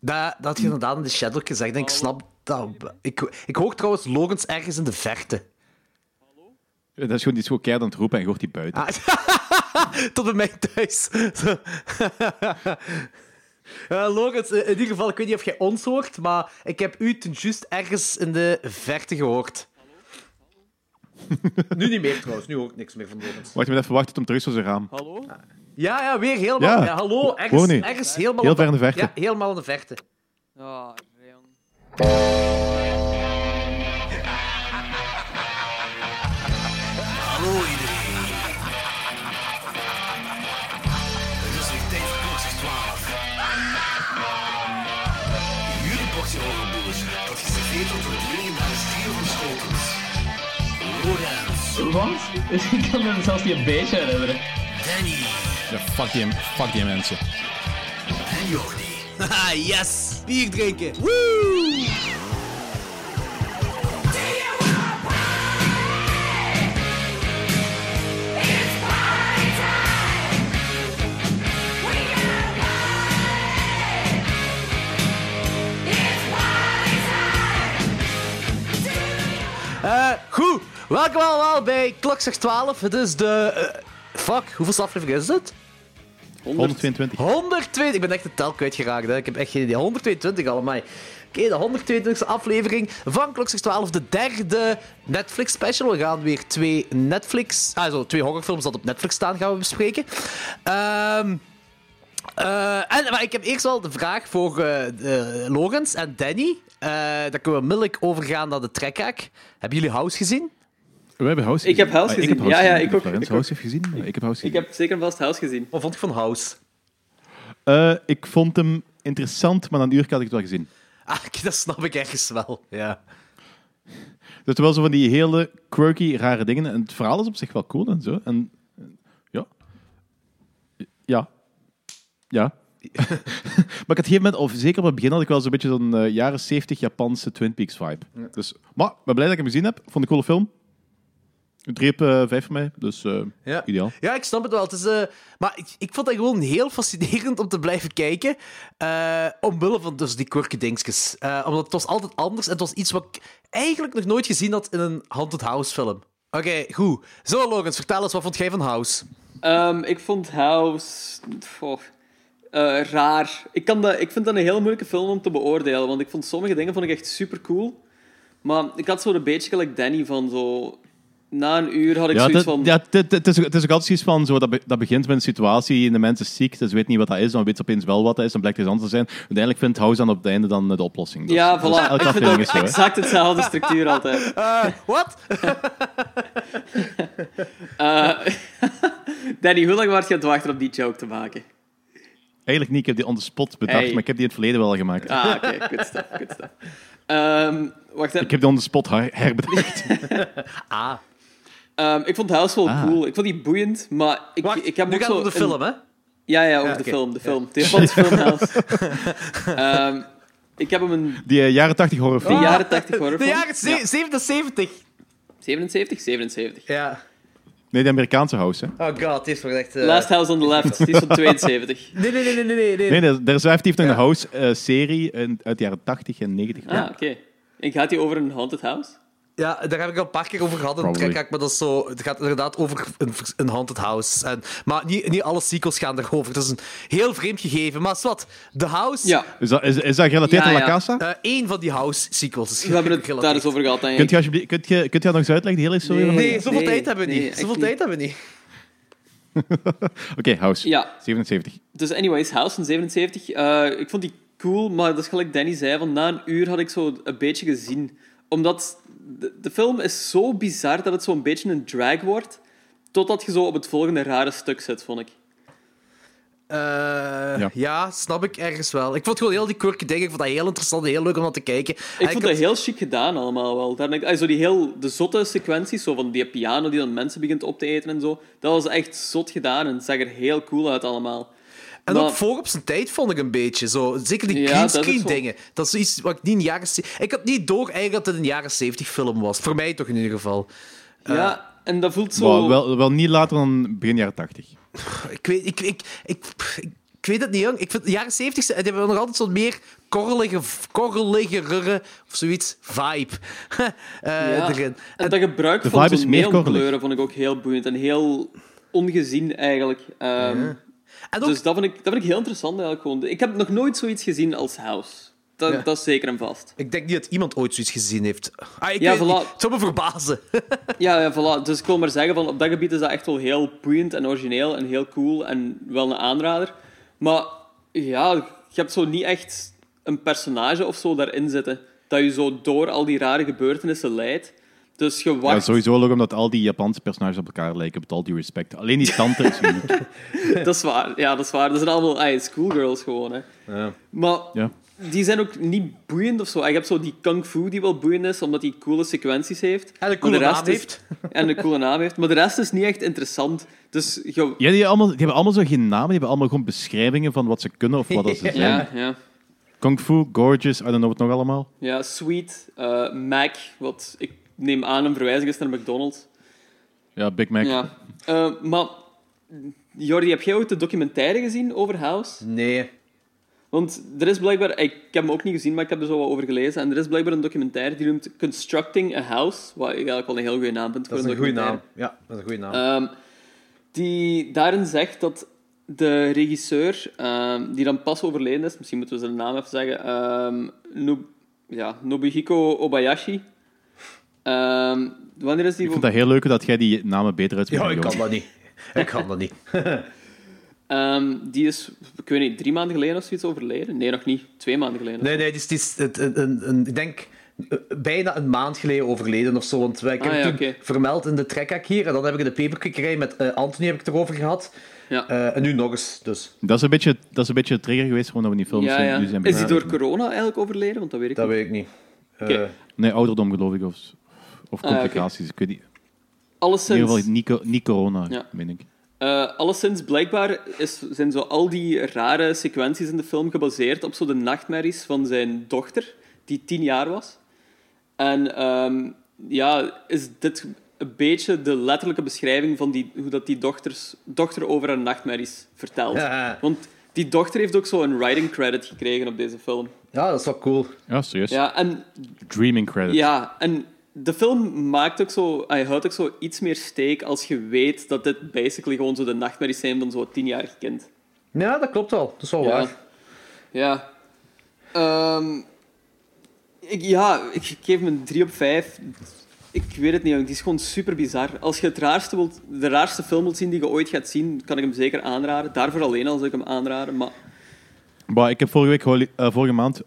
Dat, dat had je inderdaad in de shadow gezegd. En ik snap dat. Ik, ik hoor trouwens Logans ergens in de verte. Dat is gewoon, die gewoon keihard aan het roepen en je hoort die buiten. Ah, tot bij mij thuis. Zo. Eh, Logans, in ieder geval, ik weet niet of jij ons hoort, maar ik heb u ten juist ergens in de verte gehoord. nu niet meer trouwens, nu hoor ik niks meer van Logans. Wacht, ik moet even wachten tot hem terug is zijn raam. Hallo? Ja, ja, weer helemaal. Ja, Ja. hallo, ergens, ergens helemaal. Heel ver in de verte. Ja, helemaal in de verte. Ja, Leon. Hallo iedereen. Het is weer tijd voor klokslag 12. Jullie portie horrorboers, dat geserveerd wordt door het legendarische trio van Schotens. Lorenz, Wat? Ik kan me zelfs niet een beetje herinneren. Danny Ja, fuck die, fuck die mensen. en Jordi. Haha, yes! Bier drinken. Woo! Eh, goed, welkom allemaal bij Klokslag 12. Het is de... eh, fuck, hoeveel aflevering is het? 122. 120. Ik ben echt de tel kwijtgeraakt. Hè. Ik heb echt geen idee. 122 allemaal. Oké, de 122e aflevering van Klokslag 12. De derde Netflix special. We gaan weer twee Netflix... Ah, zo, twee horrorfilms dat op Netflix staan gaan we bespreken. Ehm... eh, en, maar ik heb eerst wel de vraag voor eh eh, Logans en Danny. Daar kunnen we onmiddellijk overgaan naar de trekhaak. Hebben jullie House gezien? We hebben House Ik heb gezien. House Ah, gezien. Ja, ja, ik ook. Florence Ik ook. House heeft gezien, ik heb House Ik gezien. heb zeker vast House gezien. Wat vond je van House? Eh, ik vond hem interessant, maar na een uur had ik het wel gezien. Ah, dat snap ik ergens wel. Ja. Dat is wel zo van die hele quirky, rare dingen. En het verhaal is op zich wel cool en zo. En ja. Ja. Ja. maar ik had op een gegeven moment, of zeker op het begin, had ik wel zo'n beetje zo'n eh, jaren 70 Japanse Twin Peaks vibe. Dus, maar ik ben blij dat ik hem gezien heb. Vond een coole film. 3 op eh, 5 voor mij, dus eh, Ja. ideaal. Ja, ik snap het wel. Het is, eh, maar ik, ik vond dat gewoon heel fascinerend om te blijven kijken. eh omwille van dus die quirky dingetjes. Eh, omdat het was altijd anders en het was iets wat ik eigenlijk nog nooit gezien had in een Haunted House film. Oké, goed. Zo, Logans, vertel eens, wat vond jij van House? Ehm, ik vond House... Goh, eh, raar. Ik, kan dat, ik vind dat een heel moeilijke film om te beoordelen, want ik vond sommige dingen vond ik echt super cool. Maar ik had zo een beetje gelijk Danny van zo... Na een uur had ik Ja, zoiets van... ja, het, is, ook- het is ook altijd zoiets van, zo, dat, be- dat begint met een situatie en de mensen is ziek, dus ze weten niet wat dat is, dan weet ze opeens wel wat dat is, dan blijkt het iets anders te zijn. Uiteindelijk vindt House dan op het einde dan de oplossing. Dus, Ja, dus voilà. elke Ik vind aflevering ook is zo, hè. exact hetzelfde structuur altijd. Eh, Wat? Eh, Danny, hoe lang wacht je aan het wachten om die joke te maken? Eigenlijk niet, ik heb die on the spot bedacht, Hey. maar ik heb die in het verleden wel gemaakt. Ah, oké. Good stuff, good stuff. Ehm, wacht even. Ik heb die on the spot her- herbedacht. Ah. Ehm, ik vond House wel Ah. cool. Ik vond die boeiend, maar ik, Wacht, ik heb nu ook gaat zo het om de een- film, hè? Ja, ja, over Ja, de film. De film. De Japanse film House. Ehm, ik heb hem een Die eh, jaren 80 de horrorfilm. jaren 80 De horrorfilm. jaren ze- Ja. 77. 77? 77. Ja. Nee, de Amerikaanse House. Hè. Oh god, dit is toch echt... eh, Last House on the Left. Die is van 72. Nee, nee, nee, nee, nee. nee. Nee, nee, er is effectief nog Ja. een House-serie uit de jaren 80 en 90. Ah, oké. En gaat die over een haunted house? Ja, daar heb ik al een paar keer over gehad in maar dat is zo, het gaat inderdaad over een, een haunted house. En, maar niet, niet alle sequels gaan erover. Het is een heel vreemd gegeven. Maar wat, The House, Ja. Is, dat, is, is dat gerelateerd Ja, aan La ja. Casa? eh, één van die house sequels is We hebben het gerelateerd. daar eens over gehad, Kunt je, alsjeblieft, kunt, je, kunt je dat nog eens uitleggen, de hele historie? Nee. zoveel Nee, tijd hebben we nee, niet. Zoveel niet. tijd hebben we niet. Oké, House. Ja. 77. Dus anyways, House van 77. eh, ik vond die cool, maar dat is gelijk Danny zei, van na een uur had ik zo een beetje gezien. Omdat de, de film is zo bizar dat het zo'n beetje een drag wordt, totdat je zo op het volgende rare stuk zit, vond ik. Eh, Ja. ja. snap ik ergens wel. Ik vond gewoon heel die quirky dingen. Ik vond dat heel interessant en heel leuk om naar te kijken. Ik En vond had- dat heel chic gedaan allemaal wel. Daar, ik- ah, zo die heel, de zotte sequenties, zo van die piano die dan mensen begint op te eten en zo, dat was echt zot gedaan en het zag er heel cool uit allemaal. En Maar- ook voor op zijn tijd vond ik een beetje. Zo, zeker die Ja, greenscreen dat is wel- dingen. Dat is iets wat ik niet in de jaren... ze- Ik had niet door eigenlijk dat het een jaren 70 film was. Voor mij toch in ieder geval. ja, en dat voelt zo... Wel, wel, wel niet later dan begin jaren 80. Ik weet... Ik, ik, ik, ik, ik weet het niet, jong. Ik vind de jaren 70 die hebben nog altijd zo'n meer korrelige, korreligere of zoiets vibe eh, Ja. erin. En dat gebruik van zo'n korrelig. vond ik ook heel boeiend en heel ongezien eigenlijk. Ehm, En ook, Dus dat vind, ik, dat vind ik heel interessant eigenlijk gewoon. Ik heb nog nooit zoiets gezien als House. Dat, Ja. dat is zeker en vast. ik denk niet dat iemand ooit zoiets gezien heeft. Ah, ik Ja, weet het voilà. Het zou me verbazen. Ja, ja, voilà. Dus ik wil maar zeggen, van, op dat gebied is dat echt wel heel boeiend en origineel en heel cool en wel een aanrader. Maar ja, je hebt zo niet echt een personage of zo daarin zitten dat je zo door al die rare gebeurtenissen leidt. Dus je Ja, sowieso ook omdat al die Japanse personages op elkaar lijken, met al die respect. Alleen die tante is uniek. Dat is waar. Ja, dat is waar. Dat zijn allemaal ay, schoolgirls gewoon. Hè. Maar Ja. die zijn ook niet boeiend of zo. Je hebt zo die kung fu die wel boeiend is, omdat die coole sequenties heeft. En een coole de rest naam is- heeft. En een coole naam heeft. Maar de rest is niet echt interessant. Dus je... Ja, die, hebben allemaal, die hebben allemaal zo geen namen, die hebben allemaal gewoon beschrijvingen van wat ze kunnen of wat dat ze zijn. Ja, ja. Kung Fu, Gorgeous, I don't know wat nog allemaal. Ja, Sweet, eh, Mac, wat ik neem aan een verwijzing is naar McDonald's. Ja, Big Mac. Ja. Eh, maar, Jordi, heb jij ooit de documentaire gezien over House? Nee. Want er is blijkbaar, ik heb hem ook niet gezien, maar ik heb er zo wat over gelezen. En er is blijkbaar een documentaire die noemt Constructing a House. Wat ik eigenlijk wel een heel goede naam vind voor Dat is een een goede documentaire. naam. Ja, dat is een goede naam. Ehm, die daarin zegt dat de regisseur, ehm, die dan pas overleden is, misschien moeten we zijn naam even zeggen, ehm, Nob- ja, Nobuhiko Obayashi. Ehm, wanneer is die... Ik vind dat heel leuk dat jij die namen beter uitspreekt. ja, ik kan dat niet. Ik kan dat niet. Ehm, die is, ik weet niet, drie maanden geleden of zoiets overleden? Nee, nog niet. Twee maanden geleden. Nee, nee, die is, die is het- een, een, een- ik denk eh, bijna een maand geleden overleden of zo. Want wij- ik heb Ah, het ja, toen oké. vermeld in de trekhaak hier. En dan heb ik in de paperkikkerij met eh, Anthony heb ik het erover gehad. Ja. Eh, en nu nog eens. Dus Dat is een beetje, dat is een beetje trigger geweest waarom we die films ja, ja. nu zijn Is die door corona eigenlijk overleden? Want dat weet ik dat niet. weet ik niet. Eh. Nee, ouderdom geloof ik. Of, of Ah, complicaties. Ik weet niet. In ieder geval niet, niet corona, Ja. meen ik. eh, alleszins, blijkbaar is, zijn zo al die rare sequenties in de film gebaseerd op zo de nachtmerries van zijn dochter, die tien jaar was. En ehm, ja, is dit een beetje de letterlijke beschrijving van die, hoe dat die dochters, dochter over haar nachtmerries vertelt. Ja. Want die dochter heeft ook zo een writing credit gekregen op deze film. ja, dat is wel cool. Ja, serieus. Ja, en Dreaming credit. Ja, en de film maakt ook zo, hij houdt ook zo iets meer steek als je weet dat dit basically gewoon zo de nachtmerries zijn van zo'n tienjarig kind. Ja, dat klopt wel. Dat is wel Ja. waar. Ja. Ehm, ik, ja, ik geef hem een 3 op 5. Ik weet het niet, die is gewoon super bizar. Als je het raarste wilt, de raarste film wilt zien die je ooit gaat zien, kan ik hem zeker aanraden. Daarvoor alleen al zou ik hem aanraden. Maar Maar ik heb vorige, week eh, vorige maand,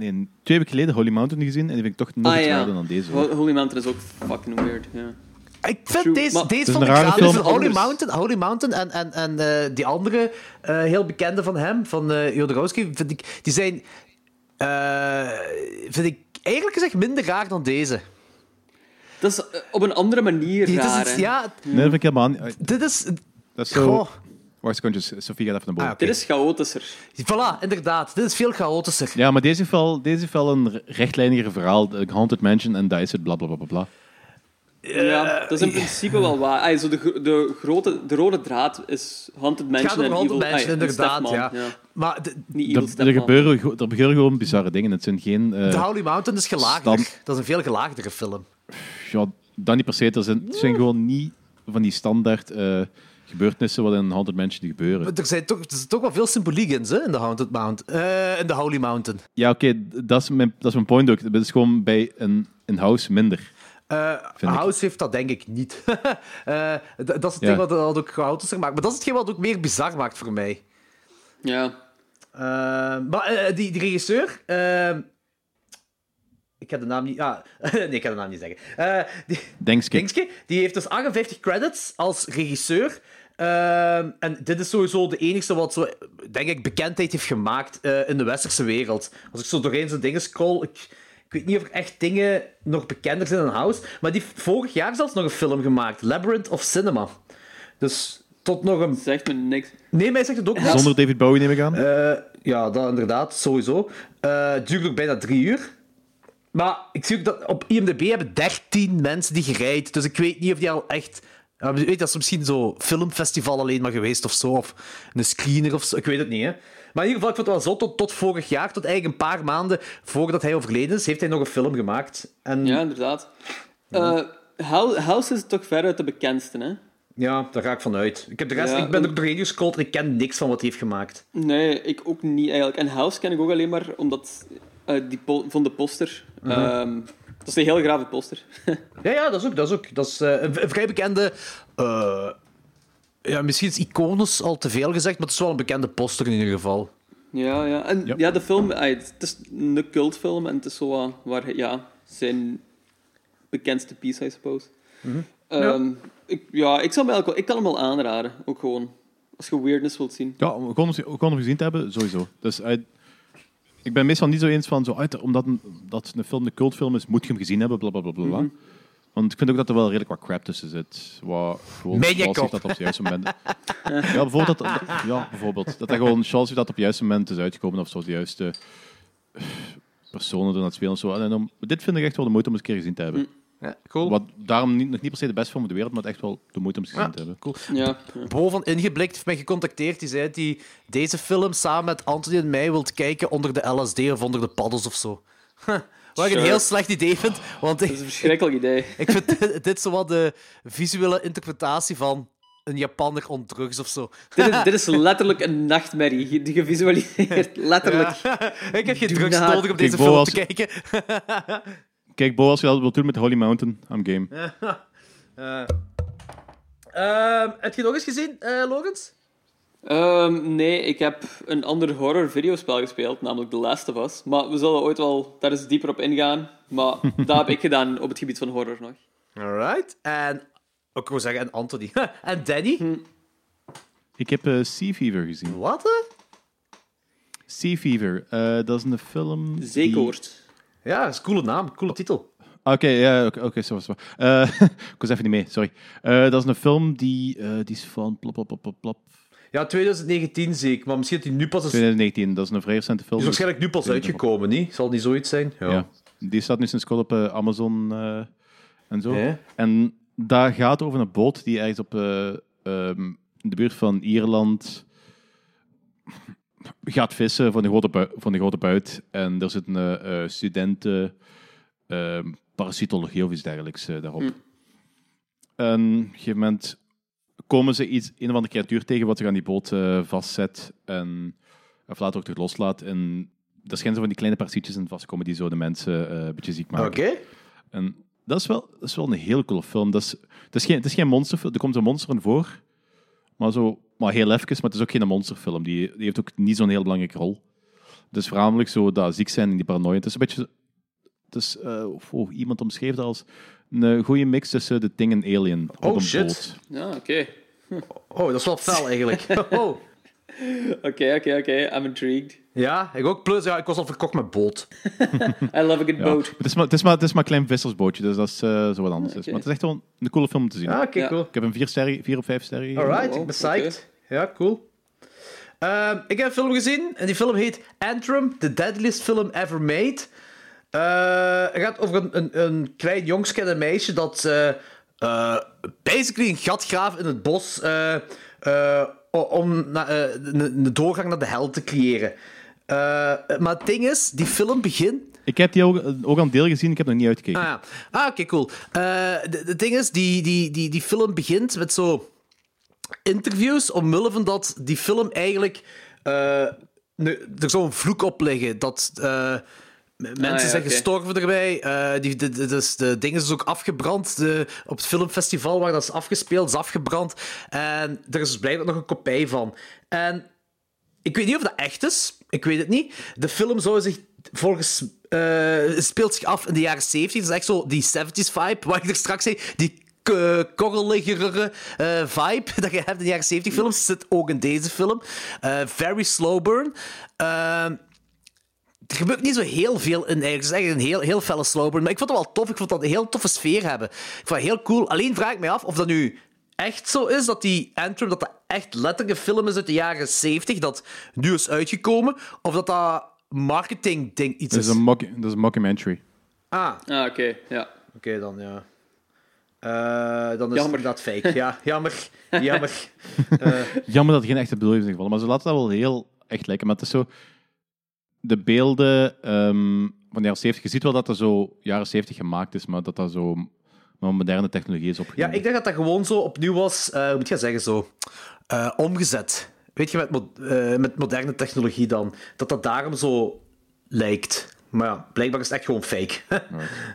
nee, twee weken geleden Holy Mountain gezien en die vind ik toch nog ah iets ja, raarder dan deze. hoor. Holy Mountain is ook fucking weird. Ja. Ik vind True, deze, maar- deze film. Dus Holy. Mountain, Holy Mountain en, en, en eh, die andere eh, heel bekende van hem, van eh Jodorowsky, vind ik, die zijn eh, vind ik eigenlijk gezegd minder raar dan deze. Dat is op een andere manier is raar. ja, Nee, dat vind ik helemaal niet. dit is... Dat is zo... Goh. Wacht een secondje, Sofie gaat even naar boven. Ah. Dit is chaotischer. Voilà, inderdaad. Dit is veel chaotischer. Ja, maar deze heeft wel, deze wel een rechtlijniger verhaal. De Haunted Mansion en dat is het, bla bla bla bla, bla. Ja, dat is in principe wel waar. Ay, zo de, de, grote, de rode draad is Haunted Mansion en Haunted Evil... Mansion, ay, en inderdaad. Ja. Maar de, Niet Er, er, gebeuren, er gebeuren gewoon bizarre dingen. Het zijn geen... eh, de Holy Mountain is gelaagder. Stand- Dat is een veel gelaagdere film. ja, dat niet per se. Er zijn, het zijn gewoon niet van die standaard eh, gebeurtenissen wat in een Haunted Mansion gebeuren. Maar Er, zijn toch, er zit toch wel veel symboliek in, hè, in de Haunted Mountain. Eh, in de Holy Mountain. Ja, oké, dat, is mijn- dat is mijn point ook. Het is gewoon bij een, een house minder. Eh, ik. House heeft dat denk ik niet. Eh, dat is het Ja. ding wat dat ook chaotischer maakt. Maar dat is hetgeen wat ook meer bizar maakt voor mij. Ja. Maar die, die regisseur... ik heb de naam niet... Ah, nee, ik kan de naam niet zeggen. Eh, die, Denkske. Dingske, die heeft dus 58 credits als regisseur. Ehm, en dit is sowieso de enige wat zo, denk ik, bekendheid heeft gemaakt eh, in de westerse wereld. Als ik zo doorheen zijn dingen scroll, ik, ik weet niet of er echt dingen nog bekender zijn dan House. Maar die heeft vorig jaar zelfs nog een film gemaakt, Labyrinth of Cinema. Dus tot nog een... Zegt me niks. Nee, mij zegt het ook niet. Zonder David Bowie neem ik aan. Eh, ja, dat inderdaad, sowieso. Eh, het duurt ook bijna drie uur. Maar ik zie ook dat op IMDb hebben 13 mensen die gereid. Dus ik weet niet of die al echt Ja, weet dat is misschien zo filmfestival alleen maar geweest of zo. Of een screener of zo. Ik weet het niet, hè. Maar in ieder geval, ik vond het wel zo. Tot, tot vorig jaar, tot eigenlijk een paar maanden voordat hij overleden is, heeft hij nog een film gemaakt. En Ja, inderdaad. Eh, Hou- House is toch veruit de bekendste, hè? ja, daar ga ik vanuit. Ik, heb de rest, Ja, ik ben en- er doorheen gescrollt en ik ken niks van wat hij heeft gemaakt. Nee, ik ook niet eigenlijk. En House ken ik ook alleen maar omdat eh, die po- van de poster. Mhm. Ehm, dat is een heel grave poster. Ja, ja, dat is ook. Dat is, ook, dat is eh, een, een vrij bekende. eh, ja, misschien is Iconus al te veel gezegd, maar het is wel een bekende poster in ieder geval. ja, ja. En Ja. ja, de film, het is een cultfilm en het is zo waar ja, zijn bekendste piece, I suppose. Mhm. Ehm, ik, ja, ik, zou hem ik kan hem wel aanraden. Ook gewoon, als je weirdness wilt zien. Ja, om- gewoon om, gewoon om gezien te hebben, sowieso. Dus uit, ik ben meestal niet zo eens van, zo, uit, omdat een, dat een film een cultfilm is, moet je hem gezien hebben, bla bla bla bla. bla. Want ik vind ook dat er wel redelijk wat crap tussen zit. Wat gewoon Charles heeft dat op het juiste moment. ja, bijvoorbeeld dat, dat- ja, bijvoorbeeld. Dat hij gewoon Charles heeft dat op het juiste moment is uitgekomen, of zo de juiste personen er aan het spelen of zo. En dan, dit vind ik echt wel de moeite om eens een keer gezien te hebben. Ja, cool. Wat daarom niet, nog niet per se de beste film van de wereld, maar echt wel de moeite om eens gezien Ja. te hebben. cool. Ja, ja. Bo van Ingeblikt heeft mij gecontacteerd. Die zei dat hij deze film samen met Anthony en mij wilt kijken onder de LSD of onder de paddels of zo. Wat ik een heel slecht idee vind, want Dat is een verschrikkelijk idee. ik vind dit, dit zo wat de visuele interpretatie van een Japanner on drugs of zo. dit, is, dit is letterlijk een nachtmerrie die je visualiseert. Letterlijk. Ik heb geen drugs nodig om deze film als- te kijken. Kijk, Bo, als je dat wilt doen met Holy Mountain, I'm game. Ehm, heb je nog eens gezien, eh Logans? Ehm, nee, ik heb een ander horror videospel gespeeld, namelijk The Last of Us. Maar we zullen ooit wel daar eens dieper op ingaan. Maar dat heb ik gedaan op het gebied van horror nog. Alright. En, ik wil zeggen, en Anthony. en Danny? Ik heb eh, Sea Fever gezien. Wat? hè? Sea Fever, eh, dat is een film... die- Zeekoord. Ja, dat is een coole naam, coole titel. Oké, ja, oké, zo was het. wel. Eh, ik was even niet mee, sorry. Eh, dat is een film die, eh, die is van plop, plop, plop, plop. Ja, 2019 zie ik, maar misschien dat die nu pas is... Die 2019, dat is een vrij recente film. is waarschijnlijk nu pas dus- uitgekomen, niet? Zal niet zoiets zijn? Ja. Die staat nu sinds kort op Amazon en zo. En daar gaat over een boot die ergens op in de buurt van Ierland gaat vissen van de grote, bui- van de grote buit. En er zitten eh, eh, studenten ehm, parasitologie of iets dergelijks eh, daarop. En op een gegeven moment komen ze iets, een of andere creatuur tegen wat zich aan die boot eh, vastzet. En of later ook terug loslaat. En er schijnen zo van die kleine parasietjes in vastkomen die zo de mensen eh, een beetje ziek maken. Oké. En dat is, wel, dat is wel een heel coole film. Dat is, het, is geen, het is geen monsterfilm. Er komt een monster in voor. Maar, zo, maar heel even. Maar het is ook geen monsterfilm. Die, die heeft ook niet zo'n heel belangrijke rol. Het is voornamelijk zo dat ziek zijn en die paranoia. Het is een beetje... Het is, eh, oh, iemand omschreef dat als een goede mix tussen The Thing en Alien Oh, een shit. boot. Ja, oké. Oh, dat is wel fel eigenlijk. Oh. Oké, oké, oké. I'm intrigued. Ja, ik ook. Plus, ja, ik was al verkocht met boot. I love a good Ja. boat. Het, is maar, het, is maar, het is maar een klein vissersbootje, dus dat is eh, zo wat anders. is. Maar het is echt wel een coole film om te zien. Ah, oké, Ja. cool. Ik heb een vier, sterren, vier of vijf sterren gegeven. Alright, wow, ik ben psyched. Ja, cool. Ehm, ik heb een film gezien en die film heet Antrim, the deadliest film ever made. Eh, het gaat over een, een, een klein jongske en een meisje dat eh, eh, basically een gat graaft in het bos om na- een, een doorgang naar de hel te creëren. Maar het ding is, die film begint Ik heb die ook, ook aan deel gezien, ik heb nog niet uitgekeken. Ah, ja. ah oké, cool. Het ding is, die, die, die, die film begint met zo interviews omwille van dat die film eigenlijk... ne- er zou een vloek op liggen. Dat eh, m- mensen ja, zijn gestorven erbij. eh die, de, de, dus de ding is dus ook afgebrand. De, op het filmfestival waar dat is afgespeeld, is afgebrand. En er is dus blijkbaar nog een kopij van. En ik weet niet of dat echt is. Ik weet het niet. De film zou zich volgens. speelt zich af in de jaren 70. Dat is echt zo die 70s vibe, waar ik er straks zei. Die korreligere eh, vibe dat je hebt in de jaren 70 films zit ook in deze film. Eh, very slow burn. Ehm, er gebeurt niet zo heel veel in eigenlijk. Het is echt een heel, heel felle slow burn. Maar ik vond het wel tof. Ik vond dat een heel toffe sfeer hebben. Ik vond het heel cool. Alleen vraag ik me af of dat nu echt zo is dat die Antrim, dat dat echt letterlijk een film is uit de jaren 70, dat nu is uitgekomen, of dat dat marketing-ding iets Dat is. dat is een mockumentary. Ah, Ah, oké, ja. oké dan, ja. Eh, dan is het Jammer. inderdaad fake. Ja, jammer. Jammer. Jammer dat er geen echte beleving is gevallen. Maar ze laten dat wel heel echt lijken. Maar het is zo... De beelden ehm, van de jaren 70... Je ziet wel dat dat zo jaren 70 gemaakt is, maar dat dat zo met moderne technologie is Ja, opgenomen. ik denk dat dat gewoon zo opnieuw was, eh, hoe moet je dat zeggen, zo, eh, omgezet. Weet je, met, mo- eh, met moderne technologie dan. Dat dat daarom zo lijkt. Maar ja, blijkbaar is het echt gewoon fake.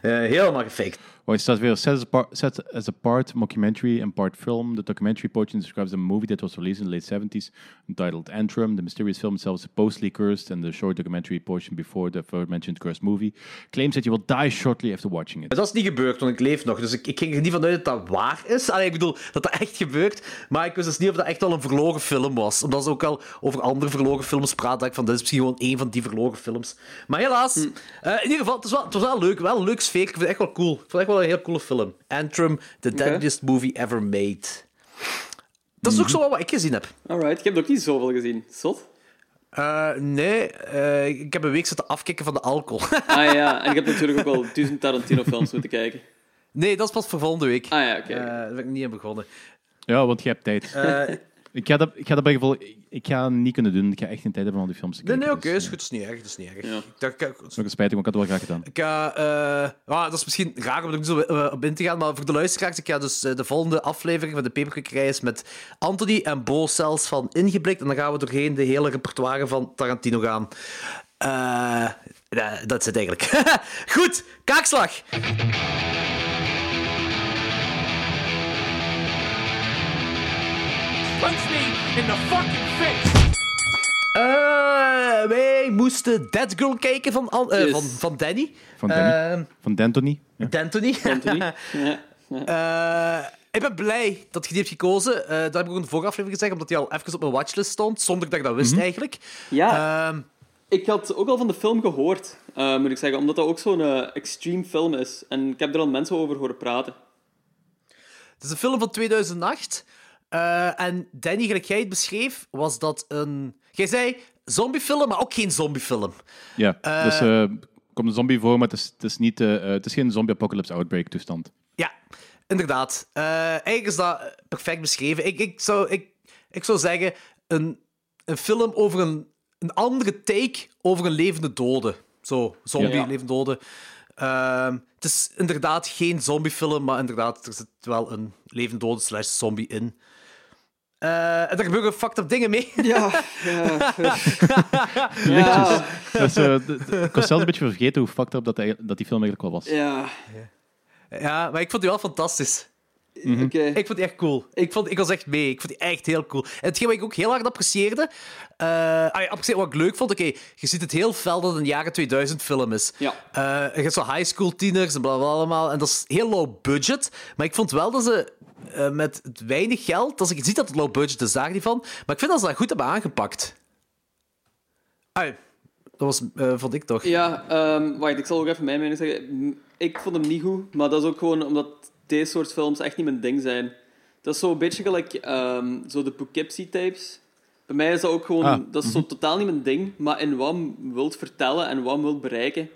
Eh, helemaal gefaked. Het staat weer, set as, a part, set as a part mockumentary and part film. The documentary portion describes a movie that was released in the late 70s, entitled Antrim. The mysterious film itself is supposedly cursed, and the short documentary portion before the aforementioned cursed movie claims that you will die shortly after watching it. Dat is niet gebeurd, want ik leef nog. Dus ik, ik ging er niet vanuit dat dat waar is. Allee, ik bedoel, dat dat echt gebeurt. Maar ik wist dus niet of dat echt wel een verloren film was. Omdat ze ook al over andere verloren films praten. Dat ik van, dit is misschien gewoon één van die verloren films. Maar helaas, eh, in ieder geval, het, is wel, het was wel leuk. Wel een leuk sfeer. Ik vind het echt wel cool. Ik vond het echt wel een heel coole film. Antrim, the deadliest movie ever made. Dat is ook zo wel wat ik gezien heb. Alright, ik heb nog niet zoveel gezien. Zot? Eh, nee, eh, ik heb een week zitten afkicken van de alcohol. Ah ja, en ik heb natuurlijk ook al duizend Tarantino-films moeten kijken. nee, dat is pas voor volgende week. Ah ja, oké. Eh, daar ben ik niet aan begonnen. Ja, want je hebt tijd. Ik, ga dat, ik ga dat bij geval... Ik, ik ga niet kunnen doen. Ik ga echt geen tijd hebben om al die films te nee, kijken. nee, oké, dus, is goed. Dat is niet erg. Dat is niet erg. Ja. Ik dacht, kijk, Dat is ook spijtig, want ik had het wel graag gedaan. Ik ga, eh, ah, dat is misschien raar om er niet zo eh, op in te gaan, maar voor de luisteraars, ik ga dus eh, de volgende aflevering van de Paperquick-reis met Anthony en Bo zelfs van ingeblikt. En dan gaan we doorheen de hele repertoire van Tarantino gaan. Eh, ja, dat is het eigenlijk. Goed, kaakslag. Punch me in the fucking face! Eh, wij moesten Dead Girl kijken van, An- eh, Yes. van, van Danny. Van Danny. Eh, Van D'Antoni. Ja. D'Antony. Anthony? Ja. Eh, ik ben blij dat je die hebt gekozen. Eh, dat heb ik ook in de vorige aflevering gezegd, omdat hij al even op mijn watchlist stond, zonder dat ik dat wist eigenlijk. Ja, Ehm, ik had ook al van de film gehoord, eh, moet ik zeggen, omdat dat ook zo'n extreme film is. En ik heb er al mensen over horen praten. het is een film van 2008. Eh, en Danny, gelijk jij het beschreef, was dat een... Jij zei zombiefilm, maar ook geen zombiefilm. Ja, dus er komt een zombie voor, maar het is, het is, niet, het is geen zombie-apocalypse outbreak toestand. Ja, inderdaad. Eigenlijk is dat perfect beschreven. Ik, ik, zou, ik, ik zou zeggen, een, een film over een, een andere take over een levende dode. Zo, zombie, Ja. levende dode. Het is inderdaad geen zombiefilm, maar inderdaad, er zit wel een levende dode slash zombie in. Eh, en daar gebeuren fucked up dingen mee. Ja, ja. Dus, eh, ik was zelfs een beetje vergeten hoe fucked up dat, eigenlijk- dat die film eigenlijk wel was. ja. ja, maar ik vond die wel fantastisch. oké. Ik vond die echt cool. Ik, vond, ik was echt mee. Ik vond die echt heel cool. En hetgeen wat ik ook heel hard apprecieerde... eh apprecieerde wat ik leuk vond... Oké, je ziet het heel fel dat het een jaren 2000 film is. Ja. Eh, je hebt zo high school tieners en bla bla allemaal. En dat is heel low budget. Maar ik vond wel dat ze eh, met het weinig geld... Dat ik zie dat het low budget is, daar niet van. Maar ik vind dat ze dat goed hebben aangepakt. Ah, dat was, eh, vond ik toch. Ja, ehm, wacht, ik zal ook even mijn mening zeggen. Ik vond hem niet goed, maar dat is ook gewoon omdat deze soort films echt niet mijn ding zijn. Dat is zo een beetje gelijk ehm, zo de Poughkeepsie-tapes. Bij mij is dat ook gewoon... Ah, Dat is zo totaal niet mijn ding, maar in wat wilt vertellen en wat wilt bereiken,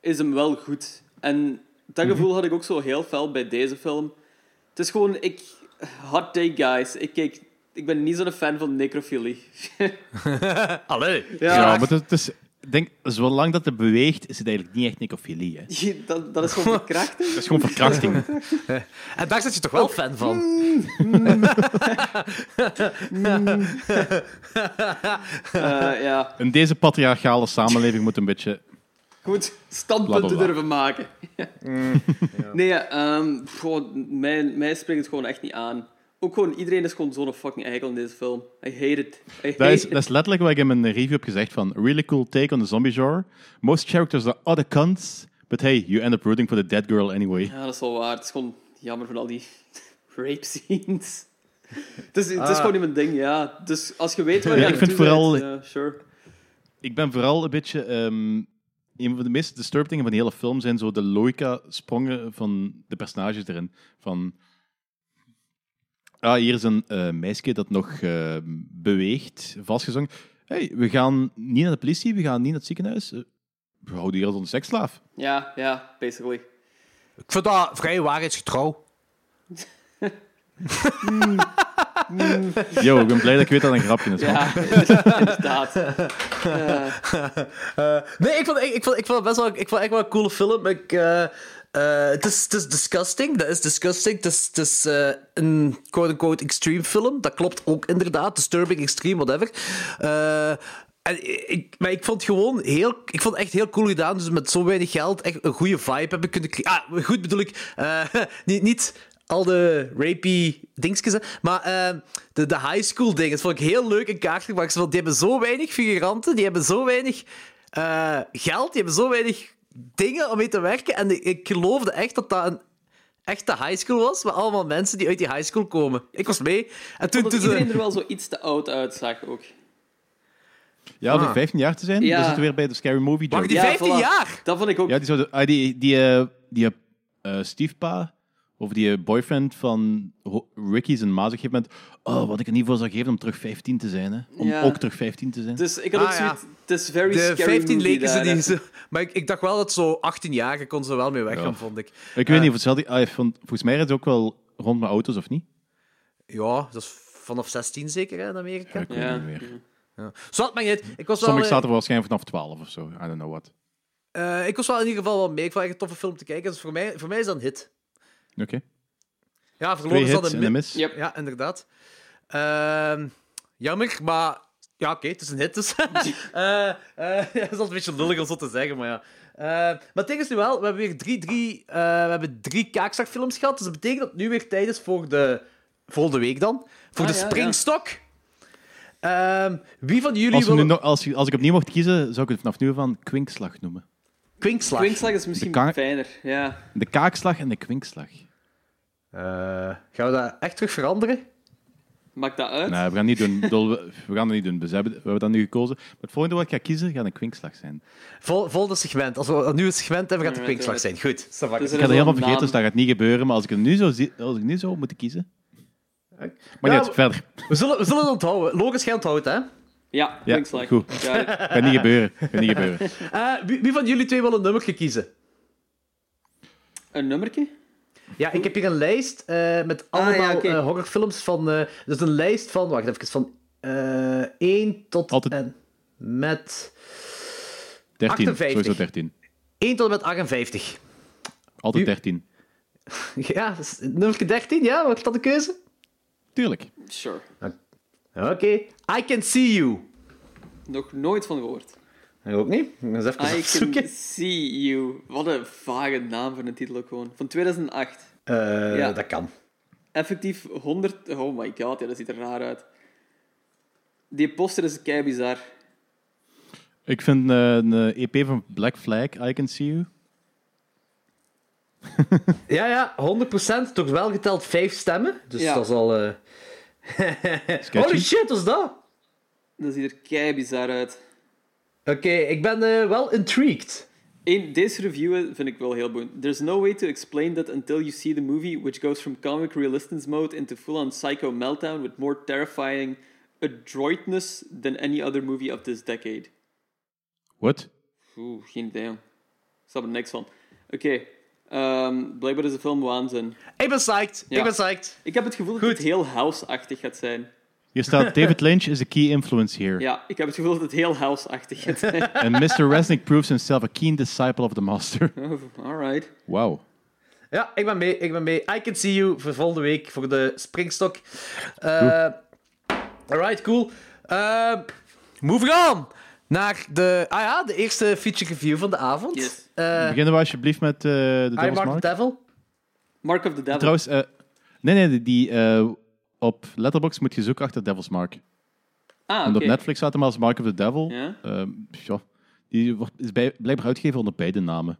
is hem wel goed. En dat gevoel had ik ook zo heel fel bij deze film. Het is gewoon... Ik, hot take, guys. Ik, kijk, ik ben niet zo'n fan van necrofilie. Allee. Ja, maar het, is... Ik denk, zolang dat het beweegt, is het eigenlijk niet echt necrofilie. Hè. Dat, dat is gewoon verkrachting. Dat is gewoon verkrachting. En daar zit je toch wel fan van? Eh, ja. In deze patriarchale samenleving moet een beetje... goed standpunten Blablabla. durven maken. Nee, ja, ehm, goh, mij, mij spreekt het gewoon echt niet aan. Ook gewoon, iedereen is gewoon zo'n fucking eikel in deze film. I hate it. I hate Dat is, it. dat is letterlijk wat ik in mijn review heb gezegd van really cool take on the zombie genre. Most characters are other cunts, but hey, you end up rooting for the dead girl anyway. Ja, dat is wel waar. Het is gewoon jammer van al die rape scenes. Het is, het is gewoon niet mijn ding, ja. Dus als je weet waar je Ja, ik het vind vooral- ja, sure. Ik ben vooral een beetje... ehm, een van de meest disturbed dingen van de hele film zijn zo de logica-sprongen van de personages erin. Van... Ah, hier is een eh, meisje dat nog eh, beweegt, vastgezongen. hey, we gaan niet naar de politie, we gaan niet naar het ziekenhuis. Eh, we houden hier als een seksslaaf. Ja, ja, basically. Ik vind dat vrij waarheidsgetrouw. Yo, ik ben blij dat ik weet dat een grapje is. Ja, inderdaad. Eh, nee, ik vond, ik, ik, vond, ik vond het best wel, ik vond echt wel een coole film. Ik, eh, eh, het, is, het is disgusting. Dat is disgusting. Het is, het is eh, een quote-unquote extreme film. Dat klopt ook inderdaad. Disturbing, extreme, whatever. Eh, en ik, maar ik vond het gewoon heel... Ik vond het echt heel cool gedaan. Dus met zo weinig geld echt een goede vibe hebben kunnen creëren. Ah, goed bedoel ik. eh, niet, niet al de rapey dingetjes, maar eh, de, de high school dingen. Dat vond ik heel leuk in kaart gebracht. Want die hebben zo weinig figuranten. Die hebben zo weinig eh, geld. Die hebben zo weinig dingen om mee te werken. En ik, ik geloofde echt dat dat een echte high school was. Met allemaal mensen die uit die high school komen. Ik was mee. En toen... Dat toen iedereen ze... er wel zo iets te oud uitzag ook. Ja, om Ah. 15 jaar te zijn, Ja. dan zitten we weer bij de Scary Movie Wacht, joke. die Ja, 15 voilà. jaar? Dat vond ik ook. Ja, die, ah, die, die, eh, die eh, stiefpa, of die eh, boyfriend van Ho- Ricky zijn ma, op een gegeven moment, oh, wat ik er niet voor zou geven om terug 15 te zijn. Hè. Om Ja. ook terug 15 te zijn. Dus ik had ook Ah, ja. zoiets... Het is very De scary 15 movie leken ze daar, hè. niet. zo- Maar ik, ik dacht wel dat zo 18 jaar kon ze wel mee weggaan, Ja. vond ik. Ik weet niet of hetzelfde... Ah, vond- volgens mij rijden ze ook wel rond met auto's, of niet? Ja, dat is vanaf 16 zeker hè, in Amerika. ik weet Ja. niet meer. Ja. Zo had maar niet. Ik was wel, Sommige eh, zaten er waarschijnlijk vanaf 12 of zo. I don't know what. eh, ik was wel in ieder geval wel mee. Ik vond echt een toffe film te kijken. Dus voor mij, voor mij is dat een hit. Oké. Ja, Twee verloren is hits dat en een mis. Yep. Ja, inderdaad. Ehm, jammer, maar... Ja, oké, het is een hit, dus... Eh, eh, ja, dat is altijd een beetje lullig om zo te zeggen, maar ja. Eh, maar is nu wel, we hebben weer drie, drie, eh, we hebben drie kaakslagfilms gehad, dus dat betekent dat het nu weer tijd is voor de volgende week dan. Voor Ah, de ja, ja. springstok. Ehm, wie van jullie Als, wil... nu nog, als, als ik opnieuw mocht kiezen, zou ik het vanaf nu van kwinkslag noemen. Kwinkslag. Kwinkslag is misschien ka- fijner, ja. De kaakslag en de kwinkslag. Eh, gaan we dat echt terug veranderen? Maakt dat uit? Nee, we gaan, niet doen, we, gaan dat niet doen. Dus we hebben, we hebben dat nu gekozen. Maar het volgende wat ik ga kiezen, gaat een kwinkslag zijn. Vol, volgende segment. Als we een nieuw segment hebben, gaat het kwinkslag zijn. Goed. Dus Ik is dat helemaal vergeten, dus dat gaat niet gebeuren. Maar als ik het nu zo, zie, als ik nu zou moeten kiezen... Maar Ja, verder. We zullen, we zullen het onthouden. Logisch, jij onthoudt, hè? Ja, Ja, Kwinkslag. goed. It. Gaat niet gebeuren. Gaat niet gebeuren. Eh, wie, wie van jullie twee wil een nummer kiezen? Een nummertje? Ja, ik heb hier een lijst eh, met Ah, allemaal ja, oké. eh, horrorfilms van... eh dus een lijst van... Wacht even. Van eh 1 tot Altijd- en met... 13. 58. Sowieso 13. 1 tot en met 58. Altijd U- 13. Ja, nummer 13, ja? Wat is dat de keuze? Tuurlijk. Sure. Oké. I Can See You. Nog nooit van gehoord. Ik ook niet. Eens even I opzoeken. can see you. Wat een vage naam voor een titel ook gewoon. Van 2008. Eh, Ja. Dat kan. Effectief 100... Oh my god, ja, dat ziet er raar uit. Die poster is kei bizar. Ik vind eh, een eh, EP van Black Flag, I Can See You. Ja, ja, 100%. Toch wel geteld 5 stemmen. Dus Ja. dat is al... eh. Holy shit, wat is dat? Dat ziet er kei bizar uit. Oké, ik ben eh, wel intrigued. Eén, deze review vind ik wel heel boeiend. There's no way to explain that until you see the movie, which goes from comic realism mode into full-on psycho meltdown with more terrifying adroitness than any other movie of this decade. What? Oeh, geen idee. Ik snap er niks van. Oké, ehm, blijkbaar is de film waanzin. Ik ben psyched. Ja. Ik ben psyched. Ik heb het gevoel dat het heel house-achtig gaat zijn. Hier staat David Lynch is a key influence here. Ja, ik heb het gevoel dat het heel house-achtig gaat zijn. And Mr. Resnick proves himself a keen disciple of the master. Oh, alright. Wow. Ja, ik ben mee. Ik ben mee. I Can See You voor volgende week voor de springstok. Eh alright, cool. Uh, moving on naar de, ah ja, de eerste feature review van de avond. Yes. Eh, Beginnen we alsjeblieft met eh de Devil's Mark Mark. the Devil. Mark of the Devil. Trouwens, eh, nee, nee, die- eh, op Letterboxd moet je zoeken achter Devil's Mark. ah, En oké. op Netflix staat hem als Mark of the Devil. Ja? Ehm, die wordt, is bij, blijkbaar uitgegeven onder beide namen.